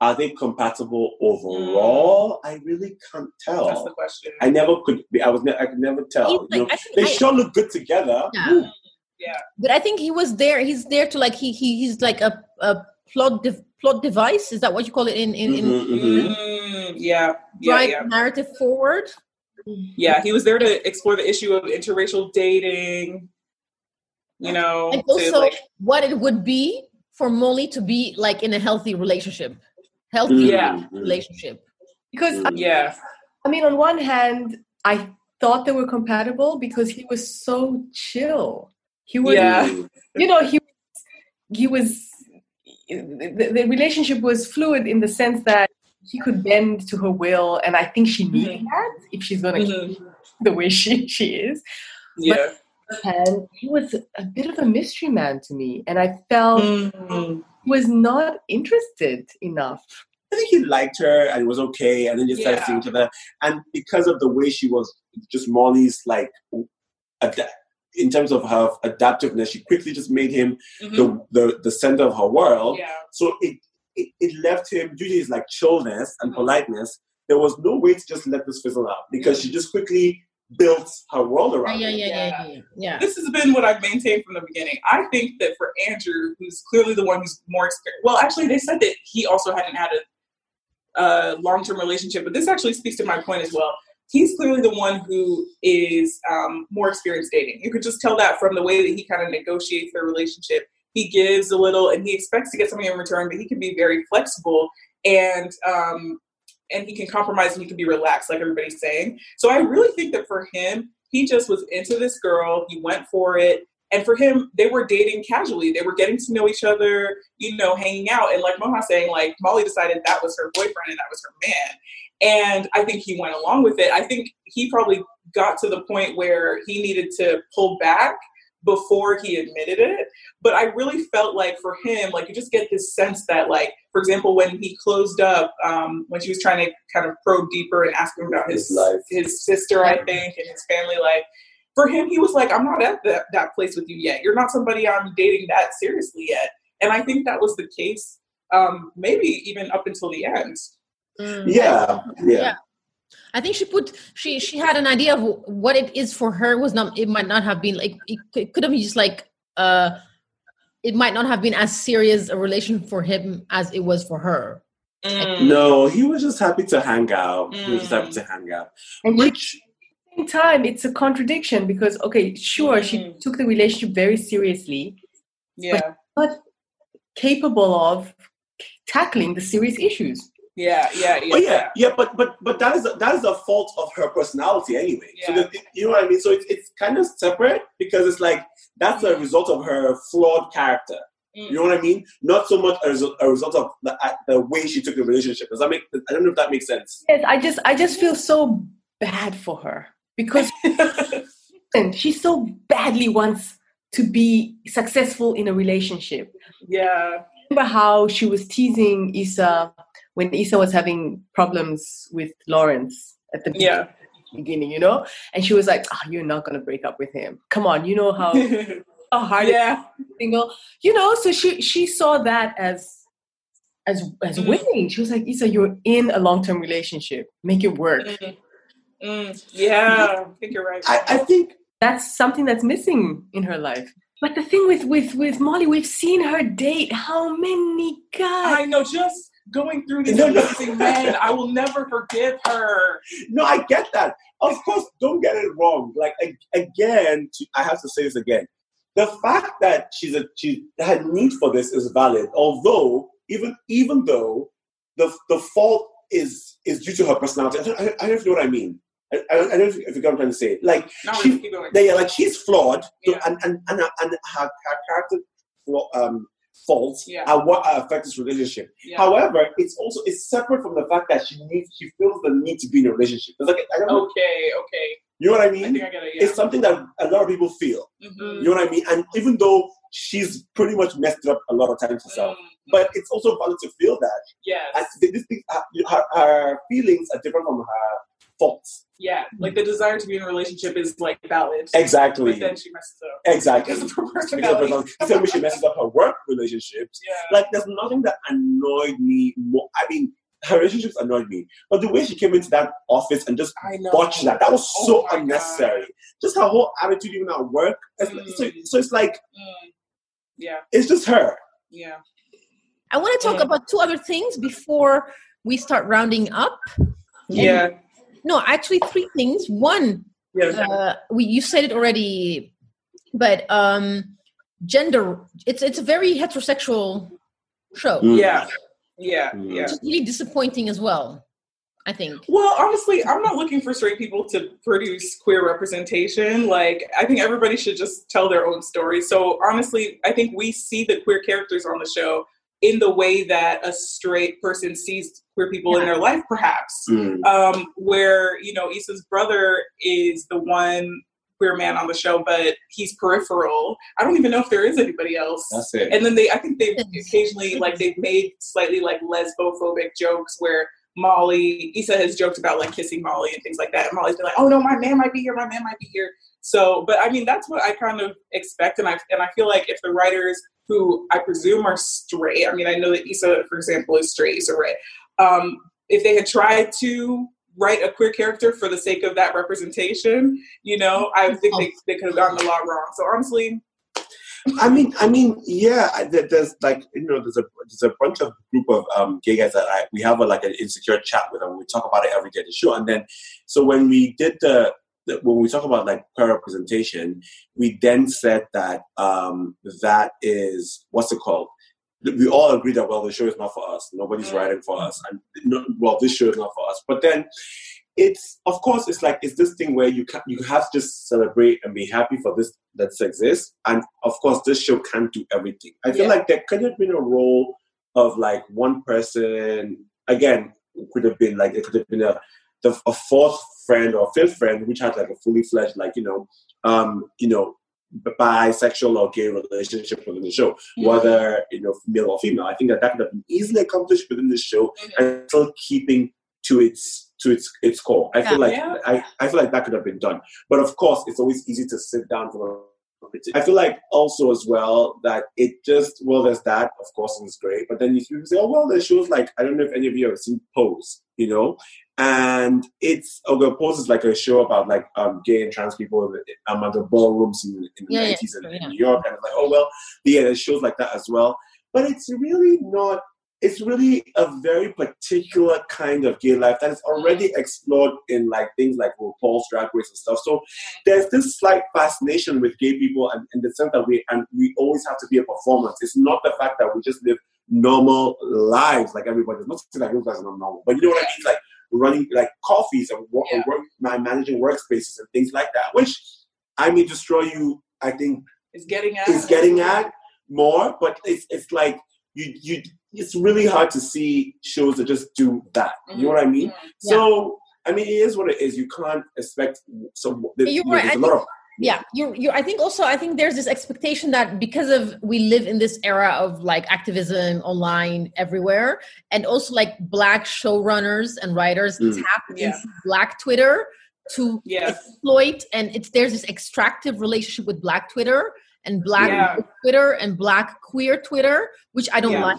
are they compatible overall i really can't yeah. That's the tell question. i never could be i was ne- i could never tell He's you know like- I think they I- sure look good together Yeah. Yeah. But I think he was there. He's there to like he, he he's like a, a plot de- plot device. Is that what you call it in in, in Mhm, mhm. Mm, yeah, yeah, drive yeah. narrative forward? Yeah, he was there to explore the issue of interracial dating. You know, And to, also like, what it would be for Molly to be like in a healthy relationship, healthy Yeah. relationship. Because I, yeah, I mean, on one hand, I thought they were compatible because he was so chill. He was, Yeah. you know, he he was. The, the relationship was fluid in the sense that he could bend to her will, and I think she needed that if she's going to Mhm. keep the way she she is. yeah. And he was a bit of a mystery man to me, and I felt Mm. Was not interested enough. I think he liked her and it was okay, and then just started Yeah. seeing each other. And because of the way she was, just Molly's like, ada- in terms of her adaptiveness, she quickly just made him Mhm. the, the the center of her world. yeah, So it, it it left him due to his like chillness and Mhm. politeness. There was no way to just let this fizzle out because she just quickly built her world around. yeah, yeah, yeah, yeah. yeah. this has been what I've maintained from the beginning. I think that for Andrew, who's clearly the one who's more experienced. Well, actually, they said that he also hadn't had a, a long-term relationship, but this actually speaks to my point as well. He's clearly the one who is um, more experienced dating. You could just tell that from the way that he kind of negotiates their relationship. He gives a little, and he expects to get something in return, but he can be very flexible and um, and he can compromise and he can be relaxed, like everybody's saying. So I really think that for him, he just was into this girl. He went for it. And for him, they were dating casually. They were getting to know each other, you know, hanging out. And like Moha saying, like Molly decided that was her boyfriend and that was her man. And I think he went along with it. I think he probably got to the point where he needed to pull back before he admitted it. But I really felt like for him, like you just get this sense that, like, for example, when he closed up, um, when she was trying to kind of probe deeper and ask him about his His life. his sister, I think, and his family life. For him, he was like, I'm not at that, that place with you yet. You're not somebody I'm dating that seriously yet. And I think that was the case, um, maybe even up until the end. Mm. Yeah, yeah. Yeah. I think she put she she had an idea of what it is for her was not it might not have been like it could, could have been just like uh it might not have been as serious a relation for him as it was for her. Mm. No, he was just happy to hang out. He was just happy Mm. to hang out. And she Which same time, it's a contradiction because okay, sure, she Mhm. took the relationship very seriously, Yeah, but capable of tackling the serious issues. Yeah, yeah, yeah. Oh yeah, yeah, but but but that is that is a fault of her personality anyway. So Yeah. the, you know what I mean. So it's it's kind of separate because it's like that's a result of her flawed character. Mm. You know what I mean? Not so much a result, a result of the uh, the way she took the relationship. Does that make? I don't know if that makes sense. Yes, I just I just feel so bad for her because [LAUGHS] and she so badly wants to be successful in a relationship. yeah, Remember how she was teasing Issa when Issa was having problems with Lawrence at the yeah. beginning, you know? And she was like, oh, you're not going to break up with him. Come on, you know how, [LAUGHS] how hard yeah, it is single. You know, so she she saw that as as as Mm. winning. She was like, Issa, you're in a long-term relationship. Make it work. Mm. Mm. yeah. I think you're right. I, I think That's something that's missing in her life. But the thing with with with Molly, we've seen her date how many guys? I know. Just going through these No, no. amazing men, I will never forgive her. no, I get that. Of course, don't get it wrong. Like again, I have to say this again. The fact that she's a she her need for this is valid. Although even even though the the fault is is due to her personality. I don't, I don't, I don't know if you know what I mean. I, I don't know if you if you get what I'm trying to say. Like Not she, they like she's flawed, Yeah. and and and, and her, her character flaw, um, faults Yeah. are what affect this relationship. Yeah. However, it's also it's separate from the fact that she needs she feels the need to be in a relationship. It's like I don't know, Okay. Okay. you know what I mean? I think I get it. Yeah. It's something that a lot of people feel. Mhm. You know what I mean? And even though she's pretty much messed up a lot of times herself, Mm. but it's also valid to feel that. Yes. And th- this thing, her, her feelings are different from her faults. yeah. Like the desire to be in a relationship is like valid. Exactly. But then she messes up. Exactly. Because of her Because of personality. her- the same she messes up her work relationships. Yeah. Like, there's nothing that annoyed me more. I mean, her relationships annoyed me, but the way she came into that office and just I know. botched that, that was Oh so my unnecessary. just her whole attitude even at work. It's, Mm. so, so it's like Mm. Yeah, it's just her. yeah. I want to talk Mm. about two other things before we start rounding up. Yeah. No, actually, three things. One, Yeah. uh, we you said it already, but um, gender. It's it's a very heterosexual show, Mm. Yeah. Yeah. Mm. Yeah. which is really disappointing as well. I think. Well, honestly, I'm not looking for straight people to produce queer representation. Like, I think everybody should just tell their own story. So, honestly, I think we see the queer characters on the show in the way that a straight person sees queer people in their life, perhaps. Mm. Um, where, you know, Issa's brother is the one queer man on the show, but he's peripheral. I don't even know if there is anybody else. That's it. And then they, I think they've occasionally, like, they've made slightly like lesbophobic jokes where Molly, Issa has joked about like kissing Molly and things like that. And Molly's been like, "Oh no, my man might be here. My man might be here." So, but I mean, that's what I kind of expect, and I and I feel like if the writers who I presume are straight, I mean, I know that Issa, for example, is straight, Issa Rae. Um, if they had tried to write a queer character for the sake of that representation, you know, I think they, they could have gotten a lot wrong. So honestly, I mean, I mean, yeah. There's like you know, there's a there's a bunch of group of um, gay guys that I we have a, like an insecure chat with, and we talk about it every day at the show. And then, so when we did the, the when we talk about like queer representation, we then said that um, that is what's it called? We all agree that well, the show is not for us. Nobody's Mm. writing for us, and no, well, this show is not for us. But then it's of course it's like it's this thing where you can you have to just celebrate and be happy for this that exists and of course this show can't do everything i feel Yeah. like there could have been a role of like one person again could have been like it could have been a the, a fourth friend or fifth friend which had like a fully fledged like you know um you know bisexual or gay relationship within the show whether you know male or female i think that that could have been easily accomplished within the show and still keeping to its to its its core. I feel like Yeah. I, I feel like that could have been done. But of course, it's always easy to sit down for. I feel like also as well that it just well there's that of course and it's great. But then you say, oh well, there's shows like I don't know if any of you have seen Pose, you know, and it's okay. Pose is like a show about like um gay and trans people um, at the ballrooms in, in the Yeah, yeah, 90s in, in yeah. New York, and it's like oh well, yeah, there's shows like that as well. But it's really not it's really a very particular kind of gay life that is already mm. explored in like things like RuPaul's Drag Race and stuff. So there's this slight fascination with gay people, and in the sense that we and we always have to be a performance. It's not the fact that we just live normal lives like everybody. It's not saying that those guys are not normal, but you know what I mean, like running like coffees and work, Yeah. work managing workspaces and things like that, which I may destroy you. I think is getting at is getting at more, but it's it's like you you it's really hard to see shows that just do that. You know what I mean? So I mean, it is what it is. You can't expect some. You're you know, right. There's I a lot of yeah you're, you're i think also i think there's this expectation that because of we live in this era of like activism online everywhere and also like black showrunners and writers Mm. tap Yeah. into black twitter to Yeah. exploit and it's there's this extractive relationship with black twitter and black Yeah. twitter and black queer twitter which i don't Yeah. like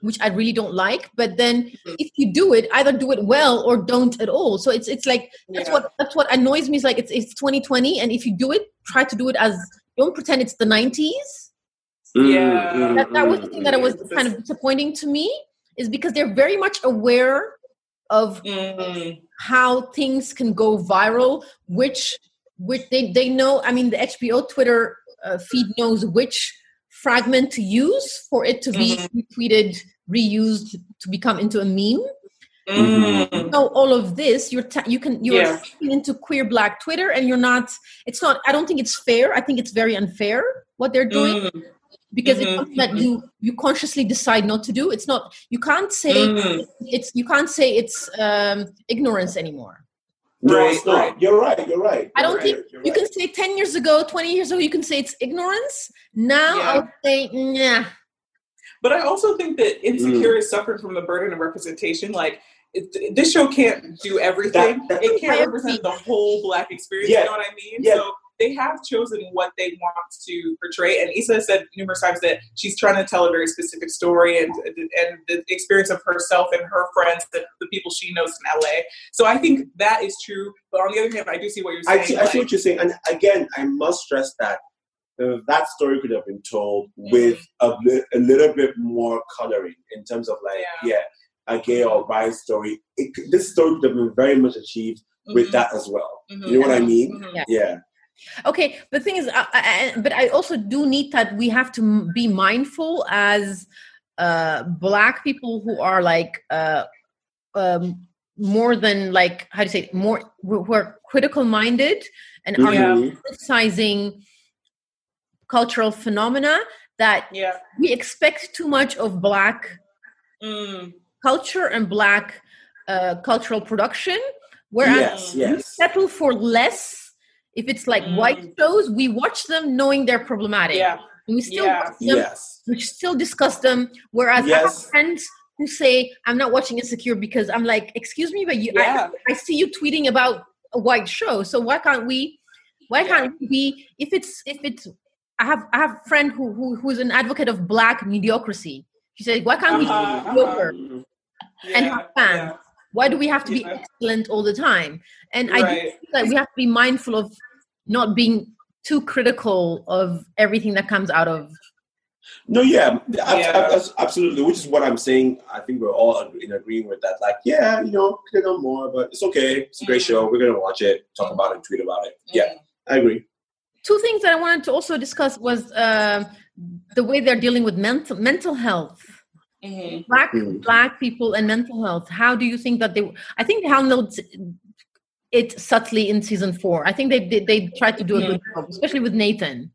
which i really don't like but then Mhm. if you do it either do it well or don't at all so it's it's like that's Yeah. what that's what annoys me is like it's it's 2020 and if you do it try to do it as don't pretend it's the 90s Yeah. Mm, that, that was the thing that it was mm. kind of disappointing to me is because they're very much aware of Mm, how things can go viral which which they, they know i mean the hbo twitter uh, feed knows which fragment to use for it to be retweeted reused to become into a meme. Mm, know all of this you're ta- you can you're Yeah. into queer black twitter and you're not it's not i don't think it's fair. I think it's very unfair what they're doing mm, because Mhm, it's something that you you consciously decide not to do. It's not you can't say mm. it's you can't say it's um ignorance anymore No, Right, it's not. right. You're right. You're right. I don't You're think right, you're right. can say 10 years ago 20 years ago you can say it's ignorance now Yeah. i'll say nah But I also think that Insecure hmm. is suffering from the burden of representation. Like, it, this show can't do everything. That- that- it can't represent the whole Black experience. Yeah. You know what I mean? Yeah. So they have chosen what they want to portray. And Issa said numerous times that she's trying to tell a very specific story and and the experience of herself and her friends, the, the people she knows in LA. So I think that is true. But on the other hand, I do see what you're saying. I see, like, I see what you're saying, and again, I must stress that uh, that story could have been told with a, li- a little bit more coloring in terms of like, Yeah. yeah, a gay or bi story. It, this story could have been very much achieved with Mhm. that as well. Mhm. You know what I mean? Mhm. Yeah. Yeah. Okay, the thing is, I, I, I- but I also do need that we have to be mindful as uh, Black people who are like uh, um, more than like how do you say it? more who who are critical minded and are Yeah. Mhm. criticizing cultural phenomena that Yeah. we expect too much of Black Mm. culture and Black uh, cultural production, whereas Yes, we settle for less. If it's like white Mm. shows, we watch them knowing they're problematic. Yeah. We still Yeah. watch them, Yes. we still discuss them. Whereas I have friends who say, I'm not watching Insecure because I'm like, excuse me, but you Yeah. I, I see you tweeting about a white show. So why can't we why Yeah. can't we be if it's if it's I have I have a friend who who who's an advocate of black mediocrity. She said, Why can't Uh-huh, we be uh-huh. mediocre? Mhm. And have fans. Why do we have to be Yeah. excellent all the time? And I do Right. think that we have to be mindful of not being too critical of everything that comes out of No, yeah, ab- Yeah. ab- absolutely. Which is what I'm saying. I think we're all in agreeing with that. Like, yeah, you know, could have done more, but it's okay. It's a great show. We're gonna watch it, talk about it, tweet about it. Yeah, I agree. two things that I wanted to also discuss was um the way they're dealing with mental mental health. Mhm. Black Mm. black people and mental health. How do you think that they? I think they handled it subtly in season four. I think they they, they tried to do a good job, especially with Nathan.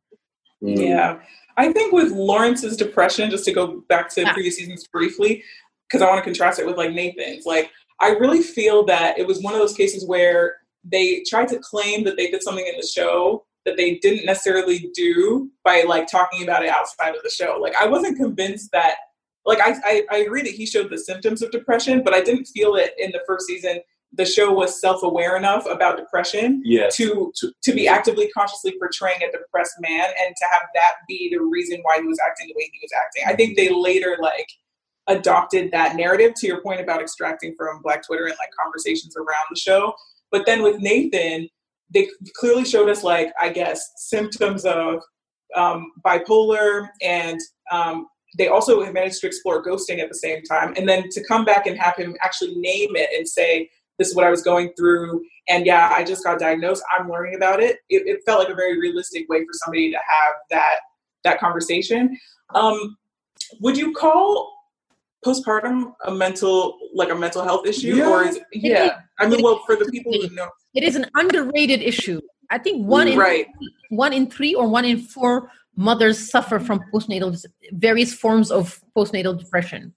Mm. Yeah. I think with Lawrence's depression, just to go back to Yeah. previous seasons briefly, because I want to contrast it with like Nathan's, like I really feel that it was one of those cases where they tried to claim that they did something in the show that they didn't necessarily do by like talking about it outside of the show. Like I wasn't convinced that like I, I, I agree that he showed the symptoms of depression, but I didn't feel it in the first season the show was self-aware enough about depression Yes. to to be actively consciously portraying a depressed man and to have that be the reason why he was acting the way he was acting. I think they later like adopted that narrative to your point about extracting from Black Twitter and like conversations around the show. But then with Nathan, they clearly showed us like I guess symptoms of um, bipolar and um, they also have managed to explore ghosting at the same time and then to come back and have him actually name it and say this is what I was going through. And yeah, I just got diagnosed. I'm learning about it. It, it felt like a very realistic way for somebody to have that that conversation. Um, would you call postpartum a mental like a mental health issue, Yeah. or is yeah? I mean, well, for the people who know, It is an underrated issue. I think one in right? one in three or one in four mothers suffer from postnatal various forms of postnatal depression.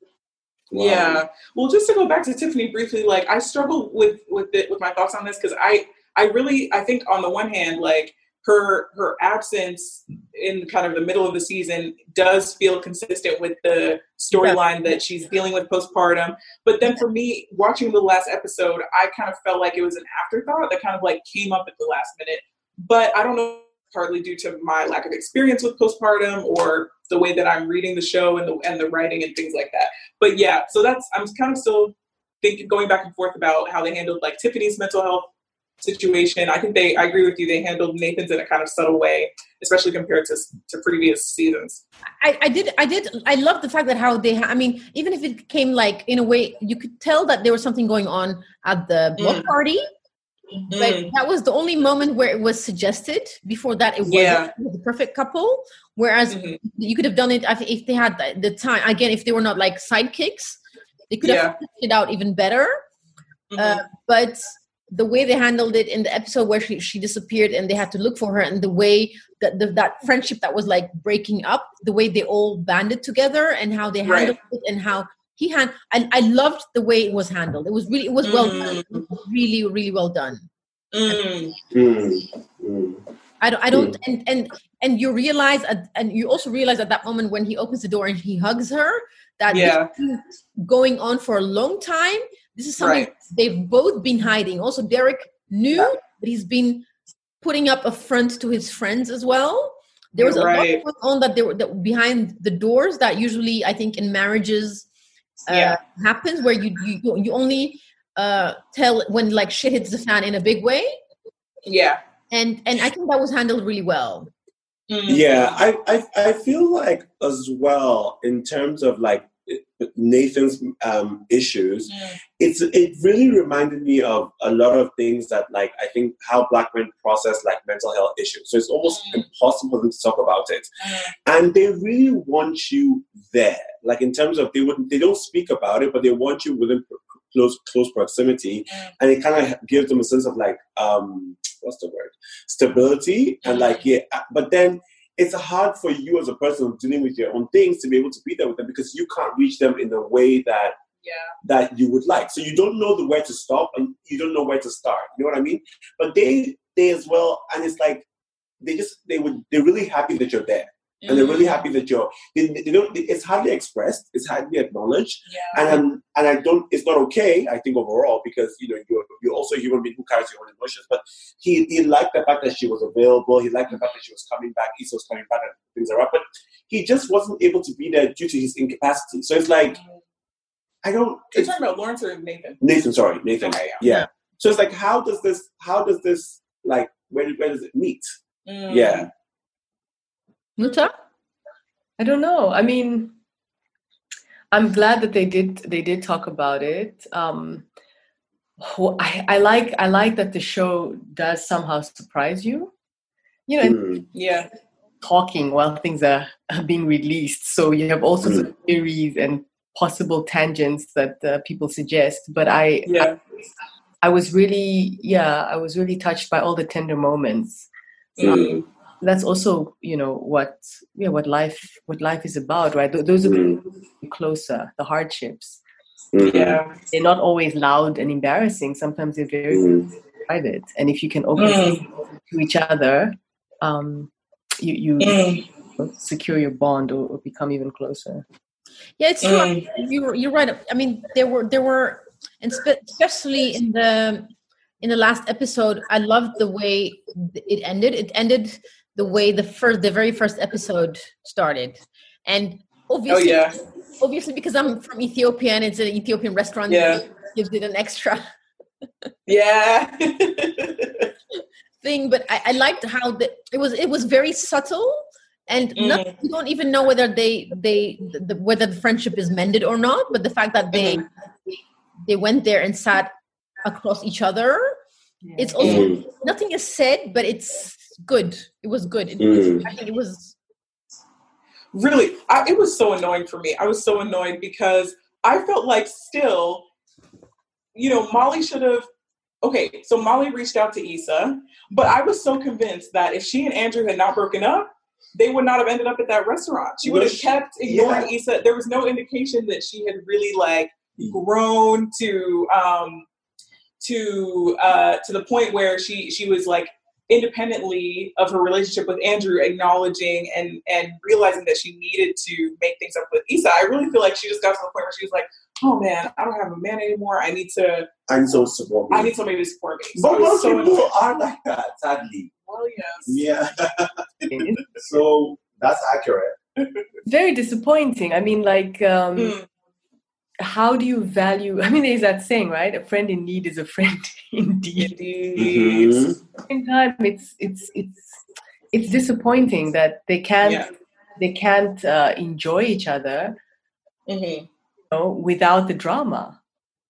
Wow. Yeah. Well, just to go back to Tiffany briefly, like I struggle with with it with my thoughts on this because I I really I think on the one hand like her her absence in kind of the middle of the season does feel consistent with the storyline that she's dealing with postpartum. But then for me, watching the last episode, I kind of felt like it was an afterthought that kind of like came up at the last minute. But I don't know partly due to my lack of experience with postpartum or the way that I'm reading the show and the and the writing and things like that. But yeah, so that's I'm kind of still thinking going back and forth about how they handled like Tiffany's mental health situation. I think they I agree with you. They handled Nathan's in a kind of subtle way, especially compared to to previous seasons. I, I did I did I love the fact that how they I mean even if it came like in a way you could tell that there was something going on at the block Mm. party but Mm. that was the only moment where it was suggested before that it was Yeah. the perfect couple whereas Mhm. you could have done it if they had the- time again if they were not like sidekicks they could Yeah. have it out even better Mhm. uh, but the way they handled it in the episode where she, she disappeared and they had to look for her and the way that the, that friendship that was like breaking up the way they all banded together and how they Right. handled it and how he had I, I loved the way it was handled it was really it was well Mm. done It was really really well done Mm. Mm. Mm. I don't, I don't, and and and you realize, at, and you also realize at that moment when he opens the door and he hugs her, that Yeah. has going on for a long time. This is something Right. they've both been hiding. Also, Derek knew Yeah. that he's been putting up a front to his friends as well. There was You're a right. lot going on that there were that behind the doors that usually I think in marriages uh, Yeah. happens where you you you only uh, tell when like shit hits the fan in a big way, Yeah. and and I think that was handled really well. Mm. Yeah, I, I I feel like as well in terms of like Nathan's um, issues, Mm. it's it really reminded me of a lot of things that like I think how black men process like mental health issues. So it's almost Mm. impossible for them to talk about it, Mm. and they really want you there. Like in terms of they would they don't speak about it, but they want you within close close proximity, Mm. and it kind of gives them a sense of like um what's the word stability and like yeah. uh, But then it's hard for you as a person dealing with your own things to be able to be there with them because you can't reach them in the way that Yeah. that you would like. So you don't know the where to stop and you don't know where to start. You know what I mean? But they they as well, and it's like they just they would they're really happy that you're there. And they're really happy that you're. They, they don't. It's hardly expressed. It's hardly acknowledged. Yeah. And I'm, and I don't. It's not okay. I think overall because you know you're you're also a human being who carries your own emotions. But he he liked the fact that she was available. He liked the fact that she was coming back. Issa was coming back and things are up. But he just wasn't able to be there due to his incapacity. So it's like I don't. You're It's, talking about Lawrence or Nathan? Nathan, sorry, Nathan. Okay, yeah. So it's like, how does this? How does this? Like, where where does it meet? Mm. Yeah. Muta? I don't know. I mean, I'm glad that they did they did talk about it. Um, I, I like I like that the show does somehow surprise you. You know, Mm. Yeah. talking while things are are being released. So you have all sorts Mm. of theories and possible tangents that uh, people suggest. But I, Yeah. I was really yeah I was really touched by all the tender moments. Mm. That's also you know what yeah what life what life is about, right? Those are Mm. the closer the hardships. Mhm. Yeah. They're not always loud and embarrassing. Sometimes they're very Mhm. private. And if you can open Mm. to each other, um, you you Mm. secure your bond or, or become even closer. Yeah, it's true. Mm. You're you're right. I mean, there were there were, and spe- especially in the in the last episode, I loved the way it ended. It ended the way the first the very first episode started, and Oh obviously, yeah. obviously because I'm from Ethiopia and it's an Ethiopian restaurant, Yeah. gives it an extra [LAUGHS] Yeah. [LAUGHS] thing. But I, I liked how the, it was it was very subtle. And Mm. not, you don't even know whether they they the, whether the friendship is mended or not. But the fact that they Mm. they went there and sat across each other. It's also Mhm. nothing is said, but it's good. It was good. It, Mm. I think it was. really I, it was so annoying for me i was so annoyed because i felt like still you know molly should have okay so molly reached out to Issa, but i was so convinced that if she and andrew had not broken up they would not have ended up at that restaurant she would have kept ignoring yeah. Issa. there was no indication that she had really like grown to um to uh to the point where she she was like independently of her relationship with Andrew, acknowledging and and realizing that she needed to make things up with Issa. I really feel like she just got to the point where she was like, "Oh man, I don't have a man anymore. I need to. And so support me. I need somebody to support me." So but most so people annoyed. are like that, sadly. Well, yes. Yeah. [LAUGHS] So that's accurate. very disappointing. I mean, like, um, Mm, how do you value? I mean, there's that saying, right? A friend in need is a friend [LAUGHS] indeed. indeed. Mhm. At time, it's it's it's it's disappointing that they can't Yeah. they can't uh, enjoy each other, Mhm. you know, without the drama.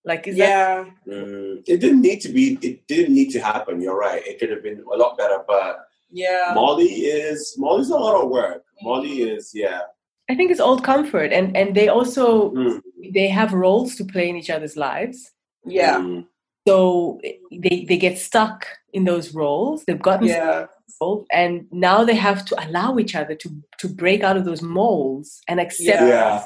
Like, is that Yeah. Mm, it didn't need to be. It didn't need to happen. You're right. It could have been a lot better. But Yeah. Molly is Molly's a lot of work. Molly is yeah. I think it's old comfort, and and they also Mm, they have roles to play in each other's lives. Yeah. mm, So they they get stuck in those roles. They've gotten Yeah. stuck, and now they have to allow each other to to break out of those molds and accept yeah.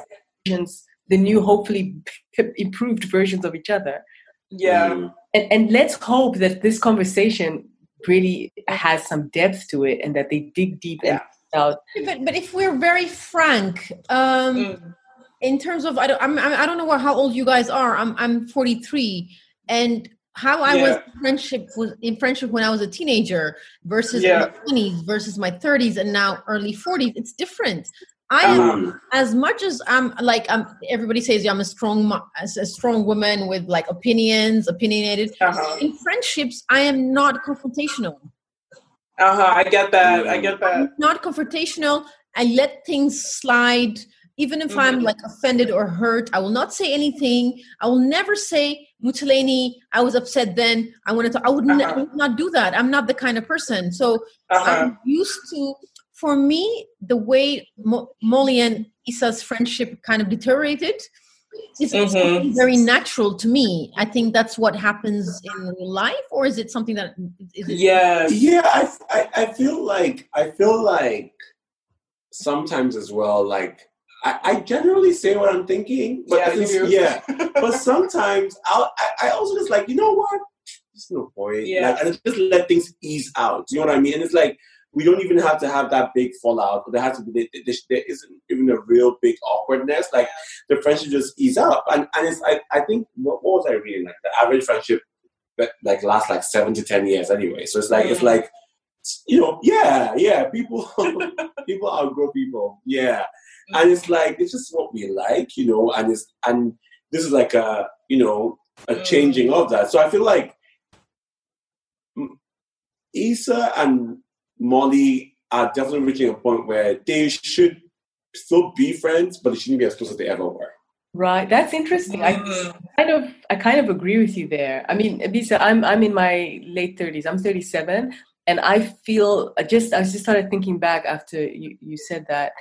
versions, the new, hopefully [LAUGHS] improved versions of each other. Yeah. Mm, And and let's hope that this conversation really has some depth to it, and that they dig deep and find out. But, but if we're very frank, um, Mm. in terms of I don't I'm, I'm don't know what, how old you guys are. I'm I'm 43, and how I Yeah. was in friendship was in friendship when I was a teenager versus Yeah. my twenties versus my thirties and now early forties. It's different. I am Mm. as much as I'm like I'm. Everybody says I'm a strong, as a strong woman with like opinions, opinionated. Uh-huh. In friendships, I am not confrontational. Uh-huh. I get that. I get that. I'm not confrontational. I let things slide. Even if I'm Mhm. like offended or hurt, I will not say anything. I will never say, Mutaleni, I was upset then. I wanted to, I would, ne- I Uh-huh. would not do that. I'm not the kind of person. So Uh-huh. I'm used to, for me, the way Mo- Molly and Issa's friendship kind of deteriorated is Mhm. very natural to me. I think that's what happens in life, or is it something that is it, Yes. Yeah, I, I, I feel like I feel like sometimes as well. Like I, I generally say what I'm thinking, but Yeah, you yeah. [LAUGHS] But sometimes I'll, I, I also just like you know what? There's no point. Yeah. Like, and just let things ease out. You know what I mean? And it's like we don't even have to have that big fallout. But there has to be there, there, isn't even a real big awkwardness. Like the friendship just ease up. And and it's I, I think what, what was I reading? Like the average friendship like lasts like seven to ten years anyway. So it's like it's Mhm. like you know, yeah, yeah, people [LAUGHS] people outgrow people. Yeah. And it's like it's just what we like, you know, and it's and this is like a you know, a Mm. changing of that. So I feel like mm, Issa and Molly are definitely reaching a point where they should still be friends, but they shouldn't be as close as they ever were. Right, that's interesting. I Mhm. kind of I kind of agree with you there. I mean, Ebise, I'm I'm in my late 30s. I'm 37 and I feel I just I just started thinking back after you, you said that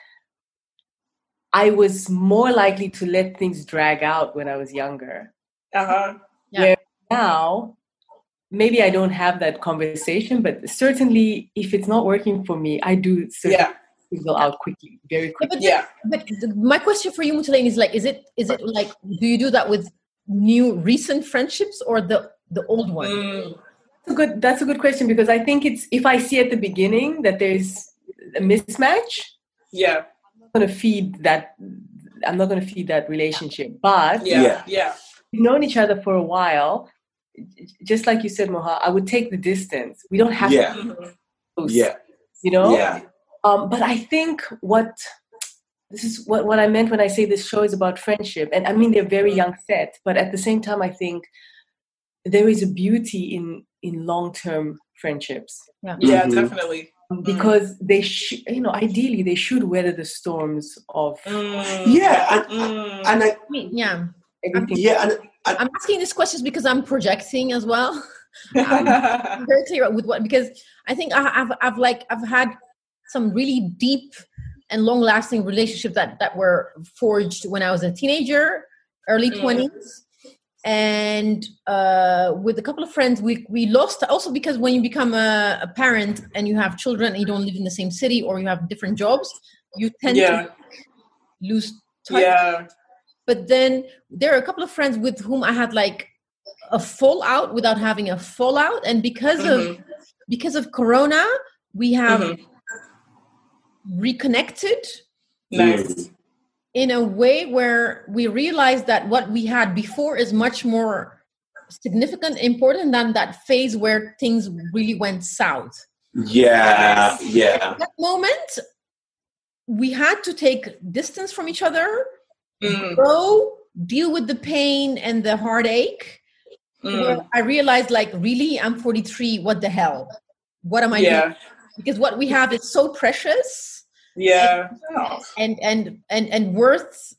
I was more likely to let things drag out when I was younger. Uh-huh. Yeah. Now, maybe I don't have that conversation, but certainly if it's not working for me, I do certainly Yeah. fizzle out quickly, very Yeah, quickly. but Yeah. But my question for you, Mutaleni, is like, is it is it like, do you do that with new recent friendships or the the old one? Mm. That's a good. That's a good question because I think it's if I see at the beginning that there's a mismatch, Yeah. I'm not going to feed that. I'm not going to feed that relationship. But Yeah. Yeah. Yeah. we've known each other for a while. Just like you said, Moha, I would take the distance. We don't have Yeah. to be close, Yeah. you know. Yeah. Um, but I think what this is what, what I meant when I say this show is about friendship. And I mean they're very young set, but at the same time I think there is a beauty in in long term friendships. Yeah, Mhm. definitely. Because they should you know, ideally they should weather the storms of Mm. Yeah, and, Mm. and I I mean, yeah. yeah, and I'm asking these questions because I'm projecting as well. [LAUGHS] I'm very clear with what because I think I, I've I've like I've had some really deep and long lasting relationships that that were forged when I was a teenager, early Mm. twenties, and uh, with a couple of friends we we lost also because when you become a, a parent and you have children and you don't live in the same city or you have different jobs, you tend Yeah. to lose touch yeah. But then there are a couple of friends with whom I had like a fallout without having a fallout, and because of Mhm. because of Corona, we have Mhm. reconnected Nice. in a way where we realized that what we had before is much more significant, important than that phase where things really went south. yeah, yeah, That moment, we had to take distance from each other, Mm. grow, deal with the pain and the heartache. Mm. I realized, like, really, I'm 43. What the hell? What am I doing? Yeah. Because what we have is so precious Yeah. And and and and worth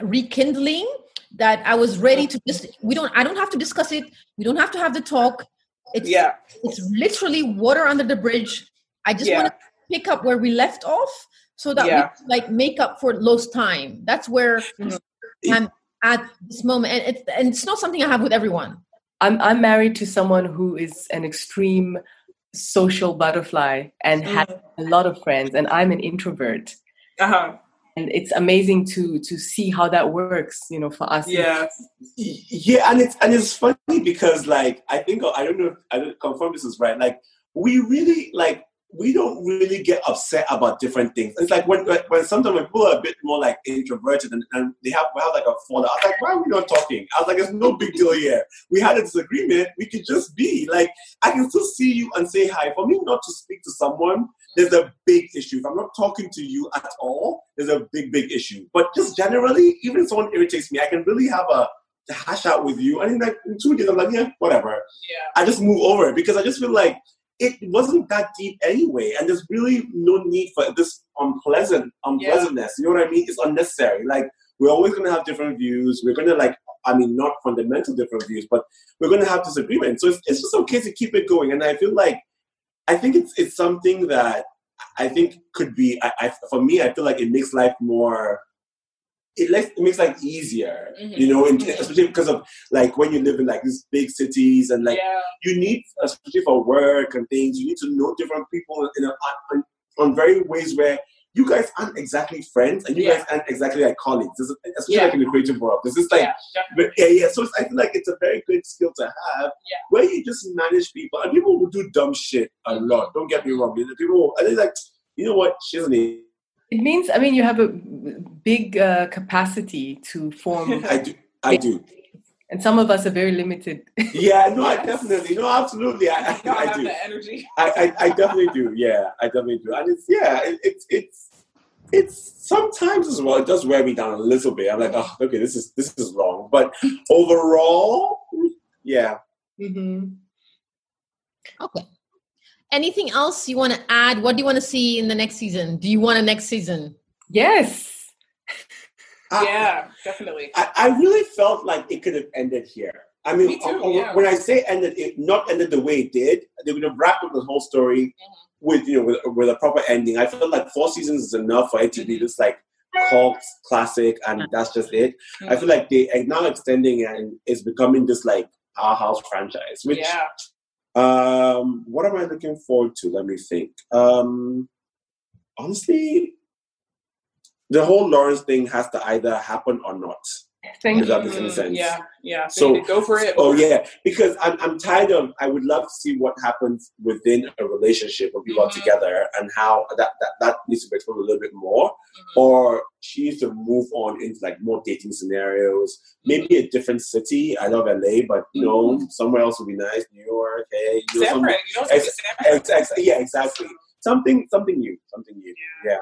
rekindling that I was ready to just. We don't. I don't have to discuss it. We don't have to have the talk. It's Yeah. it's literally water under the bridge. I just Yeah. want to pick up where we left off so that Yeah. we like make up for lost time. That's where Mhm. I'm at this moment, and it's and it's not something I have with everyone. I'm I'm married to someone who is an extreme social butterfly and has a lot of friends and I'm an introvert. Uh-huh. And it's amazing to to see how that works, you know, for us. Yeah. yeah, and it's and it's funny because like I think I don't know if I don't confirm this is right. Like we really like we don't really get upset about different things. It's like when, when sometimes when people are a bit more like introverted and, and they have, have like a fallout, I was like, why are we not talking? I was like, it's no big deal here. We had a disagreement. We could just be like, I can still see you and say hi. For me not to speak to someone, there's a big issue. If I'm not talking to you at all, there's a big, big issue. But just generally, even if someone irritates me, I can really have a hash out with you. And in like in two days, I'm like, yeah, whatever. Yeah. I just move over because I just feel like it wasn't that deep anyway, and there's really no need for this unpleasant unpleasantness. Yeah. You know what I mean? It's unnecessary. Like we're always gonna have different views. We're gonna like, I mean, not fundamental different views, but we're gonna have disagreements. So it's, it's just okay to keep it going. And I feel like, I think it's it's something that I think could be. I, I for me, I feel like it makes life more it, makes, it makes life easier, mm-hmm. you know, and especially because of like when you live in like these big cities and like yeah. you need, especially for work and things, you need to know different people in a, on, on very ways where you guys aren't exactly friends and you yeah. guys aren't exactly like colleagues, especially yeah. like in the creative world. This is like, yeah, yeah, yeah. So I feel like it's a very good skill to have where you just manage people and people will do dumb shit a lot. Don't get me wrong. People, and they're like, you know what, she's an it means, I mean, you have a big uh, capacity to form. [LAUGHS] I do. I do. And some of us are very limited. [LAUGHS] yeah, no, I definitely, no, absolutely, I, I, I, I do. The energy. I, I, I, definitely do. Yeah, I definitely do. And it's yeah, it, it's it's it's sometimes as well. It does wear me down a little bit. I'm like, oh, okay, this is this is wrong. But [LAUGHS] overall, yeah. Mm-hmm. Okay anything else you want to add? What do you want to see in the next season? Do you want a next season? Yes. [LAUGHS] yeah, definitely. I, I, really felt like it could have ended here. I mean, Me too, uh, yeah. when I say ended, it not ended the way it did. They would have wrapped up the whole story mm-hmm. with you know with, with a proper ending. I felt like four seasons is enough for it to mm-hmm. be just like cult classic, and that's just it. Mm-hmm. I feel like they are now extending and it's becoming this like our house franchise, which yeah. Um, what am I looking forward to? Let me think. Um, honestly, the whole Lawrence thing has to either happen or not. Thank that makes any sense. Yeah, yeah. So, so go for it. Oh yeah, because I'm I'm tired of. I would love to see what happens within a relationship when people mm-hmm. are together and how that, that that needs to be explored a little bit more. Mm-hmm. Or she needs to move on into like more dating scenarios. Maybe mm-hmm. a different city. I love LA, but you know mm-hmm. somewhere else would be nice. New York, hey, you know, you know ex- ex- ex- yeah, exactly. Something something new. Something new. yeah. yeah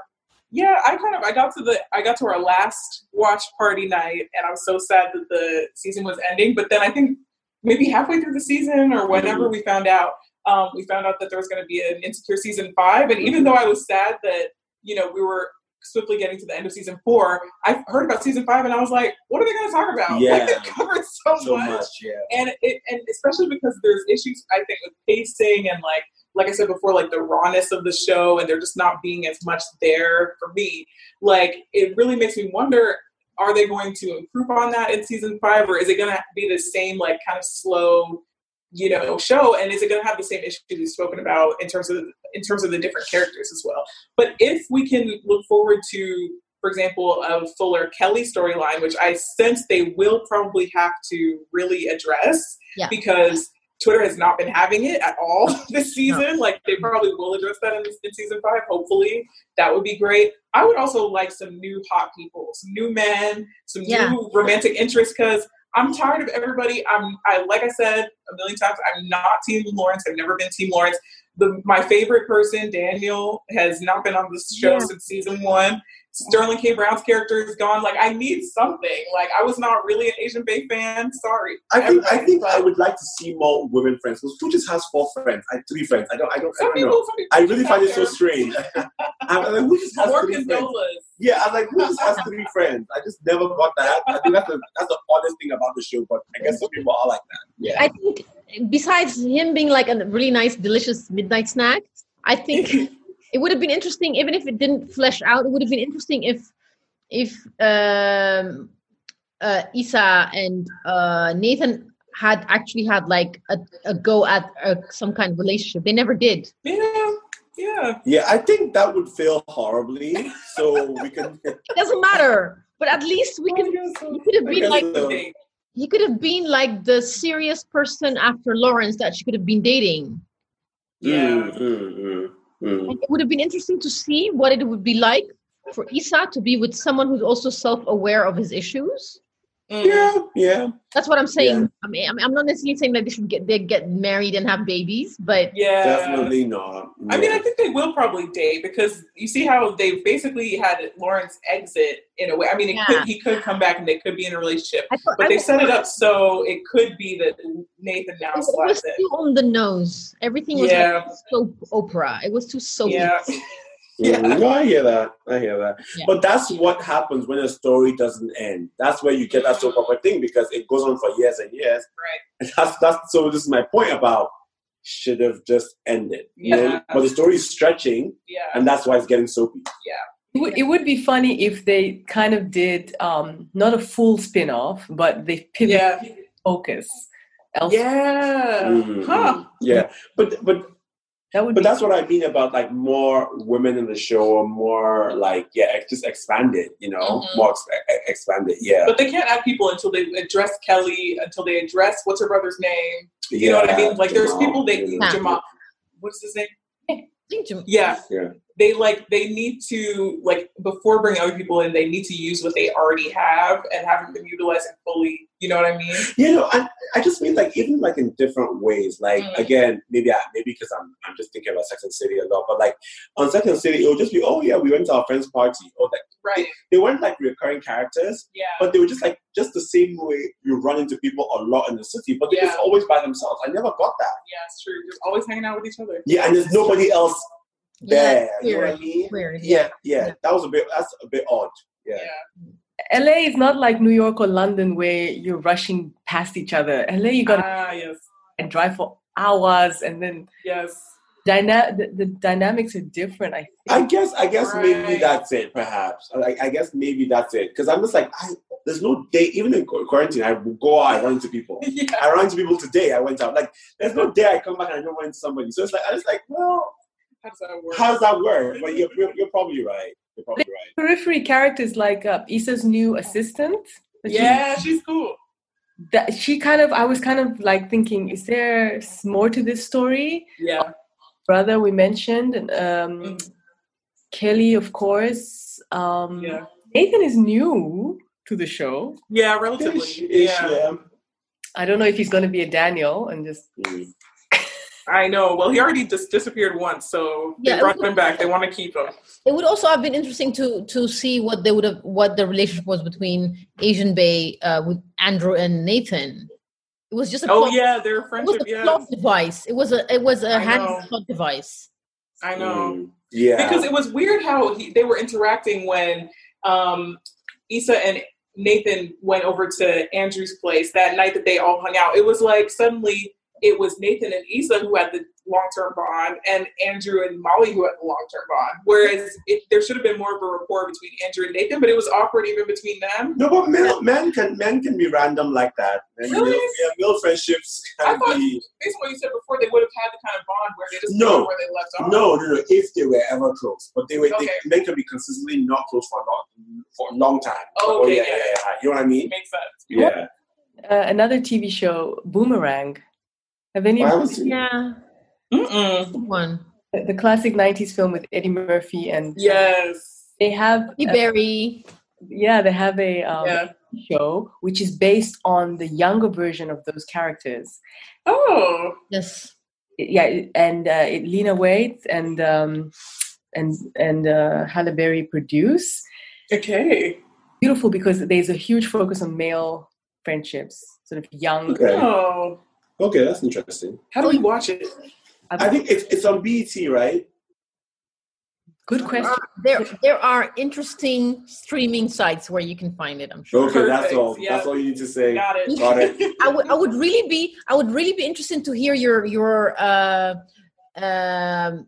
yeah, I kind of I got to the I got to our last watch party night, and I was so sad that the season was ending. But then I think maybe halfway through the season or whenever mm-hmm. we found out, um, we found out that there was going to be an Insecure season five. And even though I was sad that you know we were swiftly getting to the end of season four, I heard about season five, and I was like, what are they going to talk about? Yeah, [LAUGHS] like, they covered so, so much. much yeah. and it and especially because there's issues I think with pacing and like like I said before, like the rawness of the show and there just not being as much there for me. Like it really makes me wonder are they going to improve on that in season five or is it going to be the same like kind of slow you know show and is it going to have the same issues we've spoken about in terms of in terms of the different characters as well but if we can look forward to for example a fuller kelly storyline which i sense they will probably have to really address yeah. because Twitter has not been having it at all [LAUGHS] this season. No. Like they probably will address that in, in, season five. Hopefully, that would be great. I would also like some new hot people, some new men, some yeah. new romantic interests. Because I'm tired of everybody. I'm I like I said a million times. I'm not Team Lawrence. I've never been Team Lawrence. The my favorite person, Daniel, has not been on this show yeah. since season one. Sterling K. Brown's character is gone. Like I need something. Like I was not really an Asian bae fan. Sorry. I think I think I would like to see more women friends. Because who just has four friends? I three friends. I don't. I don't. Some I don't people, know. I really find it so strange. [LAUGHS] [LAUGHS] I'm like, who just has more three condolas. friends? Yeah, I'm like, who just has three [LAUGHS] friends? I just never got that. I think that's the that's the oddest thing about the show. But I guess some people are like that. Yeah. I think besides him being like a really nice, delicious midnight snack, I think. It would have been interesting even if it didn't flesh out it would have been interesting if if um uh issa and uh nathan had actually had like a, a go at uh, some kind of relationship. They never did. Yeah yeah. Yeah i think that would fail horribly so we can [LAUGHS] it doesn't matter but at least we can you could have been like so. he could have been like the serious person after lawrence that she could have been dating. Yeah. Mm, mm, it would have been interesting to see what it would be like for Issa to be with someone who's also self-aware of his issues. Mm. Yeah, yeah. That's what I'm saying. Yeah. I mean, I'm- I'm not necessarily saying that they should get they get married and have babies, but Yeah. Definitely not. I mean, I think they will probably date because you see how they basically had Lawrence exit in a way. I mean, it Yeah. could, he could come back and they could be in a relationship, thought but I they was- set it up so it could be that Nathan now It was too in. on the nose. Everything was Yeah. like soap opera. It was too soapy. Yeah, [LAUGHS] Yeah. No, I hear that. I hear that. Yeah. But that's what happens when a story doesn't end. That's where you get that soap opera thing because it goes on for years and years. right. And [LAUGHS] that's that's so. This is my point about should have just ended. You know, Yeah. but the story is stretching, Yeah, and that's why it's getting soapy. It would, it would be funny if they kind of did um, not a full spin off, but they pivot yeah, focus. elsewhere. yeah. Mhm. Huh. Yeah, but but That would but be that's what I mean about like more women in the show, or more like yeah, just expanded. You know, Mhm. more ex- expanded. Yeah, But they can't add people until they address Kelly, until they address what's her brother's name. You know what I mean? Like there's people they you know. Jamal. What's his name? I think Jam- Yeah. Yeah. They like they need to like before bringing other people in, they need to use what they already have and haven't been utilizing fully. You know what I mean? You know, I, I just mean like even like in different ways. Like Mm. again, maybe I, maybe because I'm I'm just thinking about Sex and City a lot. But like on Sex and City, it would just be oh yeah, we went to our friend's party. Or like Right. they weren't like recurring characters, Yeah. but they were just like just the same way you run into people a lot in the city. But they're just always by themselves. I never got that. Yeah, it's true. Just always hanging out with each other. Yeah, and there's nobody else Yeah, there. you know what I mean? weird. Yeah, yeah, that was a bit. That's a bit odd. Yeah. Yeah. LA is not like New York or London where you're rushing past each other. LA, you got to Ah, yes. drive for hours, and then Yes. dyna- the, the dynamics are different. I think. I guess I guess maybe that's it. Perhaps I, I guess maybe that's it. Because I'm just like I, there's no day. Even in quarantine, I will go out. I run into people. [LAUGHS] yeah. I run into people today. I went out. Like there's no day I come back and I don't run into somebody. So it's like I was like, well, How does that work? how does that work? But you're, you're, you're probably right. You're probably right. Periphery characters like uh, Issa's new assistant. that she- yeah, she's cool. that she kind of. I was kind of like thinking, is there more to this story? Yeah. Brother, we mentioned, and um, Mm. Kelly, of course. Um, Yeah. Nathan is new to the show. Yeah, relatively. Ish, ish, yeah. yeah. I don't know if he's going to be a Daniel and just Mm. I know. Well, he already just disappeared once, so they Yeah, it brought was- him back. They want to keep him. It would also have been interesting to to see what they would have what the relationship was between Asian bae uh, with Andrew and Nathan. It was just a Oh plot, yeah, their friendship. it was a Yeah, plot device. It was a it was a hand plot device. I know. Mm. Yeah. Because it was weird how he, they were interacting when um, Issa and Nathan went over to Andrew's place that night that they all hung out. It was like suddenly it was Nathan and Issa who had the long term bond, and Andrew and Molly who had the long term bond. Whereas it, there should have been more of a rapport between Andrew and Nathan, but it was awkward even between them. no, but men, men can men can be random like that. And Really? male, yeah, male friendships I thought- be Based on what you said before, they would have had the kind of bond where they just No. know where they left off. No, no, no. If they were ever close, but they were Okay. they, men can be consistently not close for a long for a long time. Oh, okay, yeah, yeah, yeah, yeah. You know what I mean? Makes sense. Yeah. uh, another TV show, Boomerang. Have any I haven't seen. Yeah, Mm-mm. one. the, the classic '90s film with Eddie Murphy and Yes. they have Hey, uh, Barry. yeah they have a um, Yeah. show which is based on the younger version of those characters. Oh. Yes. yeah, and uh, it, Lena Waithe and um, and and uh, Halle Berry produce. Okay. Beautiful because there's a huge focus on male friendships, sort of young. Okay. Oh. Okay, that's interesting. How do we watch it? I think it's it's on BET, right? Good question. There there are interesting streaming sites where you can find it. I'm sure. Okay, that's all. yeah. That's all you need to say. Got it. Got it. [LAUGHS] I would I would really be I would really be interested to hear your your uh, um,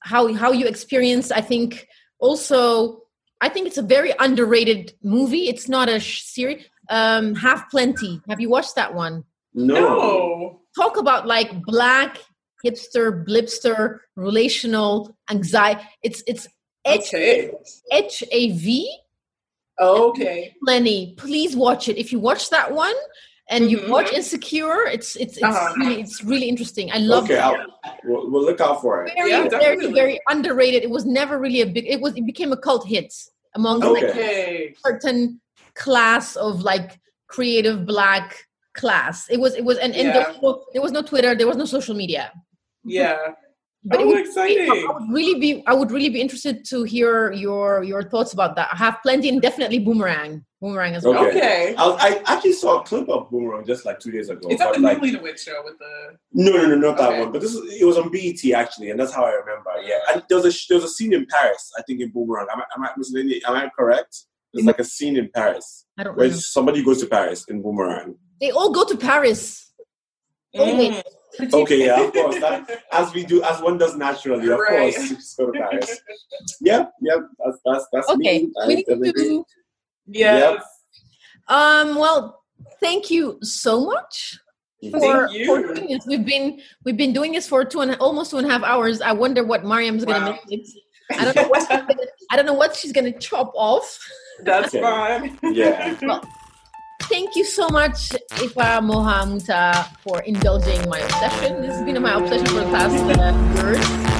how how you experience. I think also I think it's a very underrated movie. It's not a sh- series. Um, Hav Plenty. Have you watched that one? No. No. Talk about like black hipster blipster relational anxiety. It's it's H A V Okay. Lenny, please watch it. If you watch that one and you Mhm. watch Insecure. It's it's it's Uh-huh. really it's really interesting. I love Okay, it. We'll, we'll look out for it. Very Yeah, very definitely. very underrated. It was never really a big. It was it became a cult hit among Okay. like certain class of like creative black class. It was it was and, and there, was no, there was no Twitter. There was no social media. Yeah. But it oh, would exciting. I would really be I would really be interested to hear your your thoughts about that. I Hav Plenty and definitely boomerang. Boomerang as well. Okay. Okay. I, was- I actually saw a clip of Boomerang just like two days ago. Is that but the like, Newly Witch show with the? no, no, no, not that one. But this is, it was on BET actually, and that's how I remember. Yeah, and there was a there was a scene in Paris. I think in Boomerang. Am I am I, was it- am I correct? There's like a scene in Paris I don't where know. somebody goes to Paris in Boomerang. They all go to Paris. Mm. Okay, yeah, of course. That, [LAUGHS] as we do, as one does naturally, of Right. course. Just go to Paris. Yeah, yeah. That's that's that's Okay. me. I We need definitely agree. to Yes. um well thank you so much for, Thank you. for doing this. We've been we've been doing this for two and almost two and a half hours. I wonder what Mariam's gonna Wow. make. I don't know what she's gonna, I don't know what she's gonna chop off. That's Okay. fine. Yeah. Thank you so much, Ifa Mohamuta, for indulging my obsession. This has been my obsession for the past uh, years.